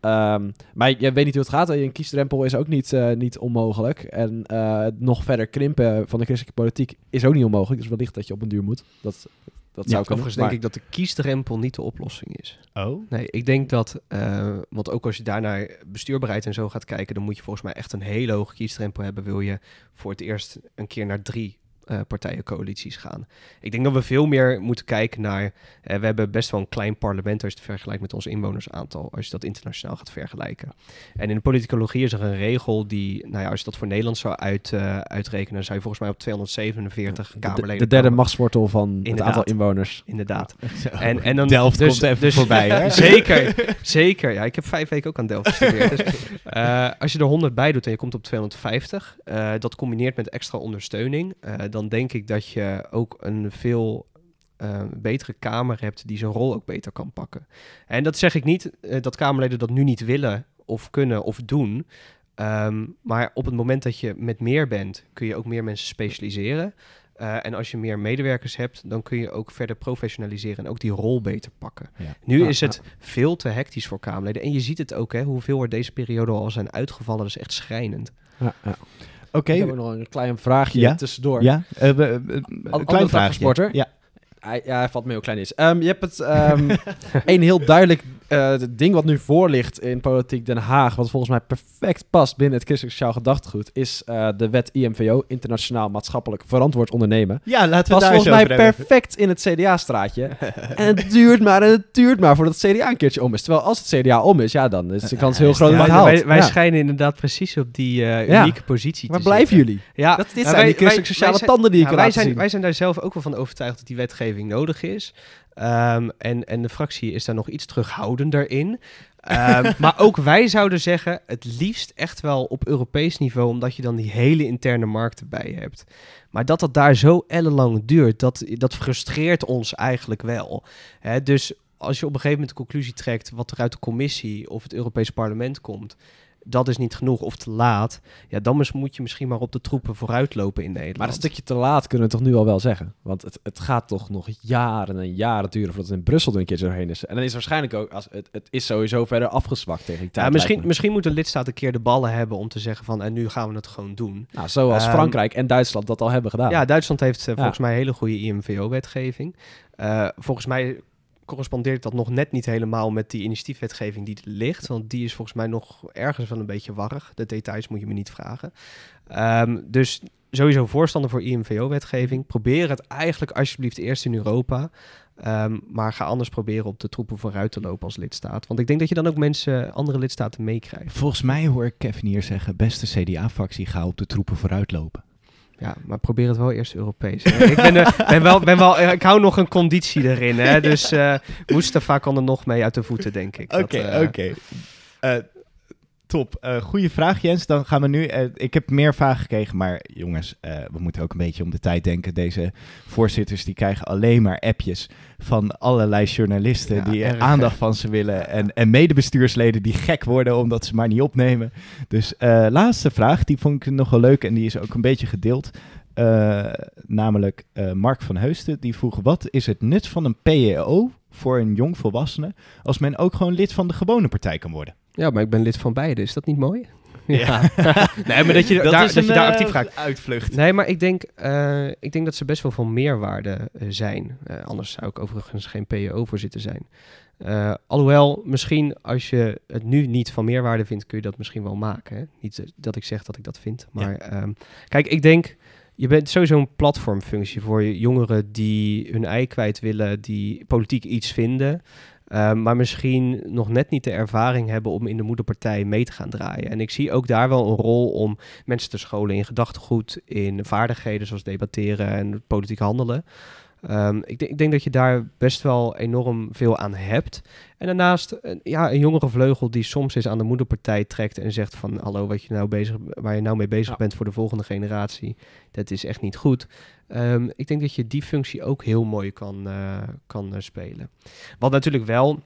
Um, maar je weet niet hoe het gaat. Een kiesdrempel is ook niet, uh, niet onmogelijk. En uh, nog verder krimpen van de christelijke politiek is ook niet onmogelijk. Dus wellicht dat je op een duur moet. Dat, dat zou ja, overigens denk ik dat de kiesdrempel niet de oplossing is. Oh? Nee, ik denk dat... Uh, want ook als je daar naar bestuurbaarheid en zo gaat kijken... dan moet je volgens mij echt een hele hoge kiesdrempel hebben... wil je voor het eerst een keer naar drie uh, partijencoalities gaan. Ik denk dat we veel meer moeten kijken naar. Uh, we hebben best wel een klein parlement als je het vergelijkt met ons inwonersaantal, als je dat internationaal gaat vergelijken. En in de politicologie is er een regel die, nou ja, als je dat voor Nederland zou uit, uh, uitrekenen, zou je volgens mij op 247 de, Kamerleden. De, de derde machtswortel van Inderdaad. het aantal inwoners. Inderdaad. En, en dan Delft dus, komt even dus, voorbij. Hè? zeker, zeker. Ja, ik heb vijf weken ook aan Delft gestudeerd. dus, als je er 100 bij doet en je komt op 250, dat combineert met extra ondersteuning dan denk ik dat je ook een veel uh, betere Kamer hebt die zijn rol ook beter kan pakken. En dat zeg ik niet uh, dat Kamerleden dat nu niet willen of kunnen of doen. Um, maar op het moment dat je met meer bent, kun je ook meer mensen specialiseren. Uh, en als je meer medewerkers hebt, dan kun je ook verder professionaliseren en ook die rol beter pakken. Ja. Nu ja, is het ja. veel te hectisch voor Kamerleden. En je ziet het ook, hè, hoeveel er deze periode al zijn uitgevallen. Dat is echt schrijnend. Ja, Oké. Okay. Ik heb nog een klein vraagje ja? tussendoor. Ja, uh, uh, klein vraagje. Sporter. Ja. Hij, ja, hij valt me heel klein is. Um, je hebt het um, een heel duidelijk uh, ding wat nu voor ligt in politiek Den Haag, wat volgens mij perfect past binnen het christelijk sociaal gedachtegoed, is uh, de wet IMVO, internationaal maatschappelijk verantwoord ondernemen. Ja, laten we was daar volgens mij perfect in het CDA-straatje. en het duurt maar en het duurt maar voordat het CDA een keertje om is. Terwijl als het CDA om is, ja, dan is de kans heel groot dat het haalt. Wij, wij ja. schijnen inderdaad precies op die uh, unieke ja. positie Waar blijven jullie? Ja, dat, dit zijn wij, die christelijk sociale wij, tanden die ik ja, wij zijn, zien. wij zijn daar zelf ook wel van overtuigd dat die wetgeving nodig is. Um, en, en de fractie is daar nog iets terughoudender in. um, maar ook wij zouden zeggen, het liefst echt wel op Europees niveau, omdat je dan die hele interne markt erbij hebt. Maar dat dat daar zo ellenlang duurt, dat, dat frustreert ons eigenlijk wel. Hè, dus als je op een gegeven moment de conclusie trekt wat er uit de commissie of het Europees parlement komt, dat is niet genoeg of te laat, ja, dan moet je misschien maar op de troepen vooruitlopen in Nederland. Maar een stukje te laat kunnen we toch nu al wel zeggen? Want het, het gaat toch nog jaren en jaren duren voordat het in Brussel er een keer zo heen is. En dan is het waarschijnlijk ook, als, het, het is sowieso verder afgezwakt tegen die tijd. Ja, misschien, misschien moet een lidstaat een keer de ballen hebben om te zeggen van, en nu gaan we het gewoon doen. Nou, zoals um, Frankrijk en Duitsland dat al hebben gedaan. Ja, Duitsland heeft uh, volgens mij hele goede IMVO-wetgeving. Uh, volgens mij correspondeert dat nog net niet helemaal met die initiatiefwetgeving die er ligt. Want die is volgens mij nog ergens wel een beetje warrig. De details moet je me niet vragen. Um, dus sowieso voorstander voor IMVO-wetgeving. Probeer het eigenlijk alsjeblieft eerst in Europa. Um, maar ga anders proberen op de troepen vooruit te lopen als lidstaat. Want ik denk dat je dan ook mensen, andere lidstaten meekrijgt. Volgens mij hoor ik Kevin hier zeggen, beste CDA-fractie, ga op de troepen vooruit lopen. Ja, maar probeer het wel eerst Europees. ik ben, uh, ben wel, ben wel, ik hou nog een conditie erin. Hè? Dus uh, Mustafa kan er nog mee uit de voeten, denk ik. Oké, okay, oké. Okay. Top. Uh, goeie vraag, Jens. Dan gaan we nu. Uh, ik heb meer vragen gekregen, maar jongens, uh, we moeten ook een beetje om de tijd denken. Deze voorzitters die krijgen alleen maar appjes van allerlei journalisten ja, die aandacht van ze willen. En, en medebestuursleden die gek worden omdat ze maar niet opnemen. Dus laatste vraag, die vond ik nog wel leuk en die is ook een beetje gedeeld. namelijk Mark van Heusten, die vroeg: wat is het nut van een PEO voor een jongvolwassene als men ook gewoon lid van de gewone partij kan worden? Ja, maar ik ben lid van beide. Is dat niet mooi? Ja. nee, maar dat je, dat daar, dat je daar actief gaat. Uitvlucht. Nee, maar ik denk, uh, ik denk dat ze best wel van meerwaarde uh, zijn. Uh, anders zou ik overigens geen PO-voorzitter zijn. alhoewel, misschien als je het nu niet van meerwaarde vindt, kun je dat misschien wel maken. Hè? Niet dat ik zeg dat ik dat vind. Maar ja. um, kijk, ik denk, je bent sowieso een platformfunctie voor jongeren die hun ei kwijt willen, die politiek iets vinden. Uh, maar misschien nog net niet de ervaring hebben om in de moederpartij mee te gaan draaien. En ik zie ook daar wel een rol om mensen te scholen in gedachtegoed, in vaardigheden zoals debatteren en politiek handelen. Um, ik, ik, denk dat je daar best wel enorm veel aan hebt. En daarnaast ja, een jongere vleugel die soms eens aan de moederpartij trekt en zegt van hallo, wat je nou bezig, waar je nou mee bezig ja. bent voor de volgende generatie, dat is echt niet goed. Um, ik denk dat je die functie ook heel mooi kan, uh, kan uh, spelen. Wat natuurlijk wel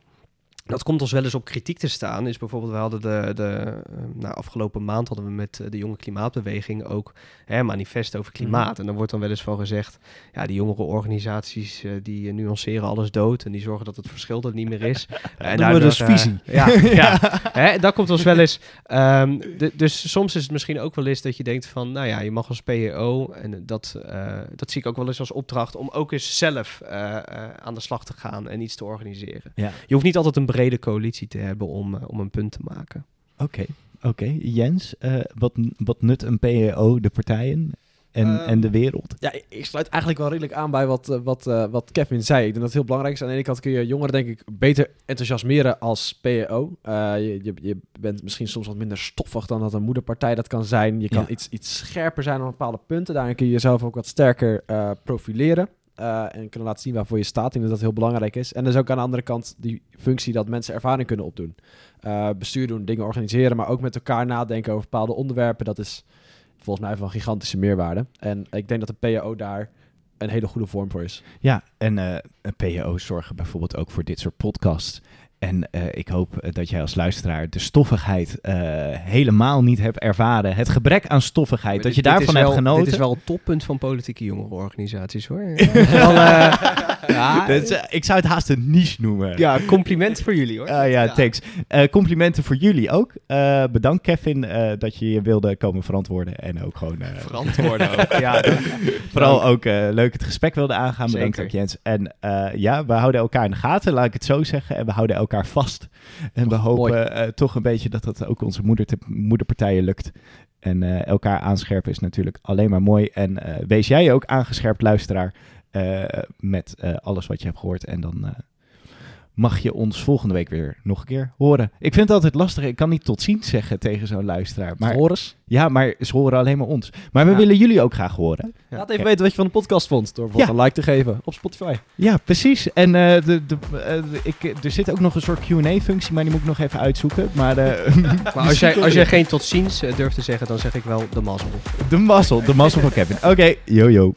dat komt ons wel eens op kritiek te staan. Is bijvoorbeeld, we hadden de, de nou, afgelopen maand hadden we met de jonge klimaatbeweging ook hè, manifest over klimaat. Mm. En dan wordt dan wel eens van gezegd, ja, die jongere organisaties uh, die nuanceren alles dood en die zorgen dat het verschil er niet meer is. en daardoor, dus visie. Ja, ja. hè, dat komt ons wel eens. Um, de, dus soms is het misschien ook wel eens dat je denkt van, nou ja, je mag als PEO en dat, uh, dat zie ik ook wel eens als opdracht om ook eens zelf aan de slag te gaan en iets te organiseren. Ja. Je hoeft niet altijd een brede coalitie te hebben om, uh, om een punt te maken. Oké, okay, oké. Okay. Jens, uh, wat, wat nut een PEO de partijen en, um, en de wereld? Ja, ik sluit eigenlijk wel redelijk aan bij wat, uh, wat, wat Kevin zei. Ik denk dat het heel belangrijk is. Aan de ene kant kun je jongeren denk ik beter enthousiasmeren als PEO. je, je, je, bent misschien soms wat minder stoffig dan dat een moederpartij dat kan zijn. Je kan ja. iets, iets scherper zijn op bepaalde punten. Daarin kun je jezelf ook wat sterker profileren. Uh, en kunnen laten zien waarvoor je staat. Ik denk dat dat heel belangrijk is. En dus ook aan de andere kant die functie dat mensen ervaring kunnen opdoen. Uh, bestuur doen, dingen organiseren, maar ook met elkaar nadenken over bepaalde onderwerpen. Dat is volgens mij van gigantische meerwaarde. En ik denk dat de PAO daar een hele goede vorm voor is. Ja, en uh, PAO's zorgen bijvoorbeeld ook voor dit soort podcasts. En uh, ik hoop uh, dat jij als luisteraar de stoffigheid uh, helemaal niet hebt ervaren. Het gebrek aan stoffigheid, dit, dat je daarvan wel, hebt genoten. Dit is wel het toppunt van politieke jongerenorganisaties hoor. wel, ja, is, ik zou het haast een niche noemen. Ja, compliment voor jullie hoor. ja, ja, thanks. complimenten voor jullie ook. bedankt Kevin dat je je wilde komen verantwoorden. En ook gewoon... verantwoorden ook, ja. Vooral ook leuk het gesprek wilde aangaan. Zeker. Bedankt ook Jens. En ja, we houden elkaar in de gaten, laat ik het zo zeggen. En we houden elkaar vast. En we hopen uh, toch een beetje dat dat ook onze moeder moederpartijen lukt. En uh, elkaar aanscherpen is natuurlijk alleen maar mooi. En uh, wees jij ook aangescherpt, luisteraar, met alles wat je hebt gehoord. En dan mag je ons volgende week weer nog een keer horen. Ik vind het altijd lastig. Ik kan niet tot ziens zeggen tegen zo'n luisteraar. Maar, Horens? Ja, maar ze horen alleen maar ons. Maar we ja. willen jullie ook graag horen. Ja. Laat even weten wat je van de podcast vond. Door bijvoorbeeld een like te geven op Spotify. Ja, precies. En uh, de, de, uh, ik, er zit ook nog een soort Q&A-functie, maar die moet ik nog even uitzoeken. Maar, uh, maar als, jij, als jij geen tot ziens durft te zeggen, dan zeg ik wel de mazzel. De mazzel. De mazzel van Kevin. Oké, okay. yo yo.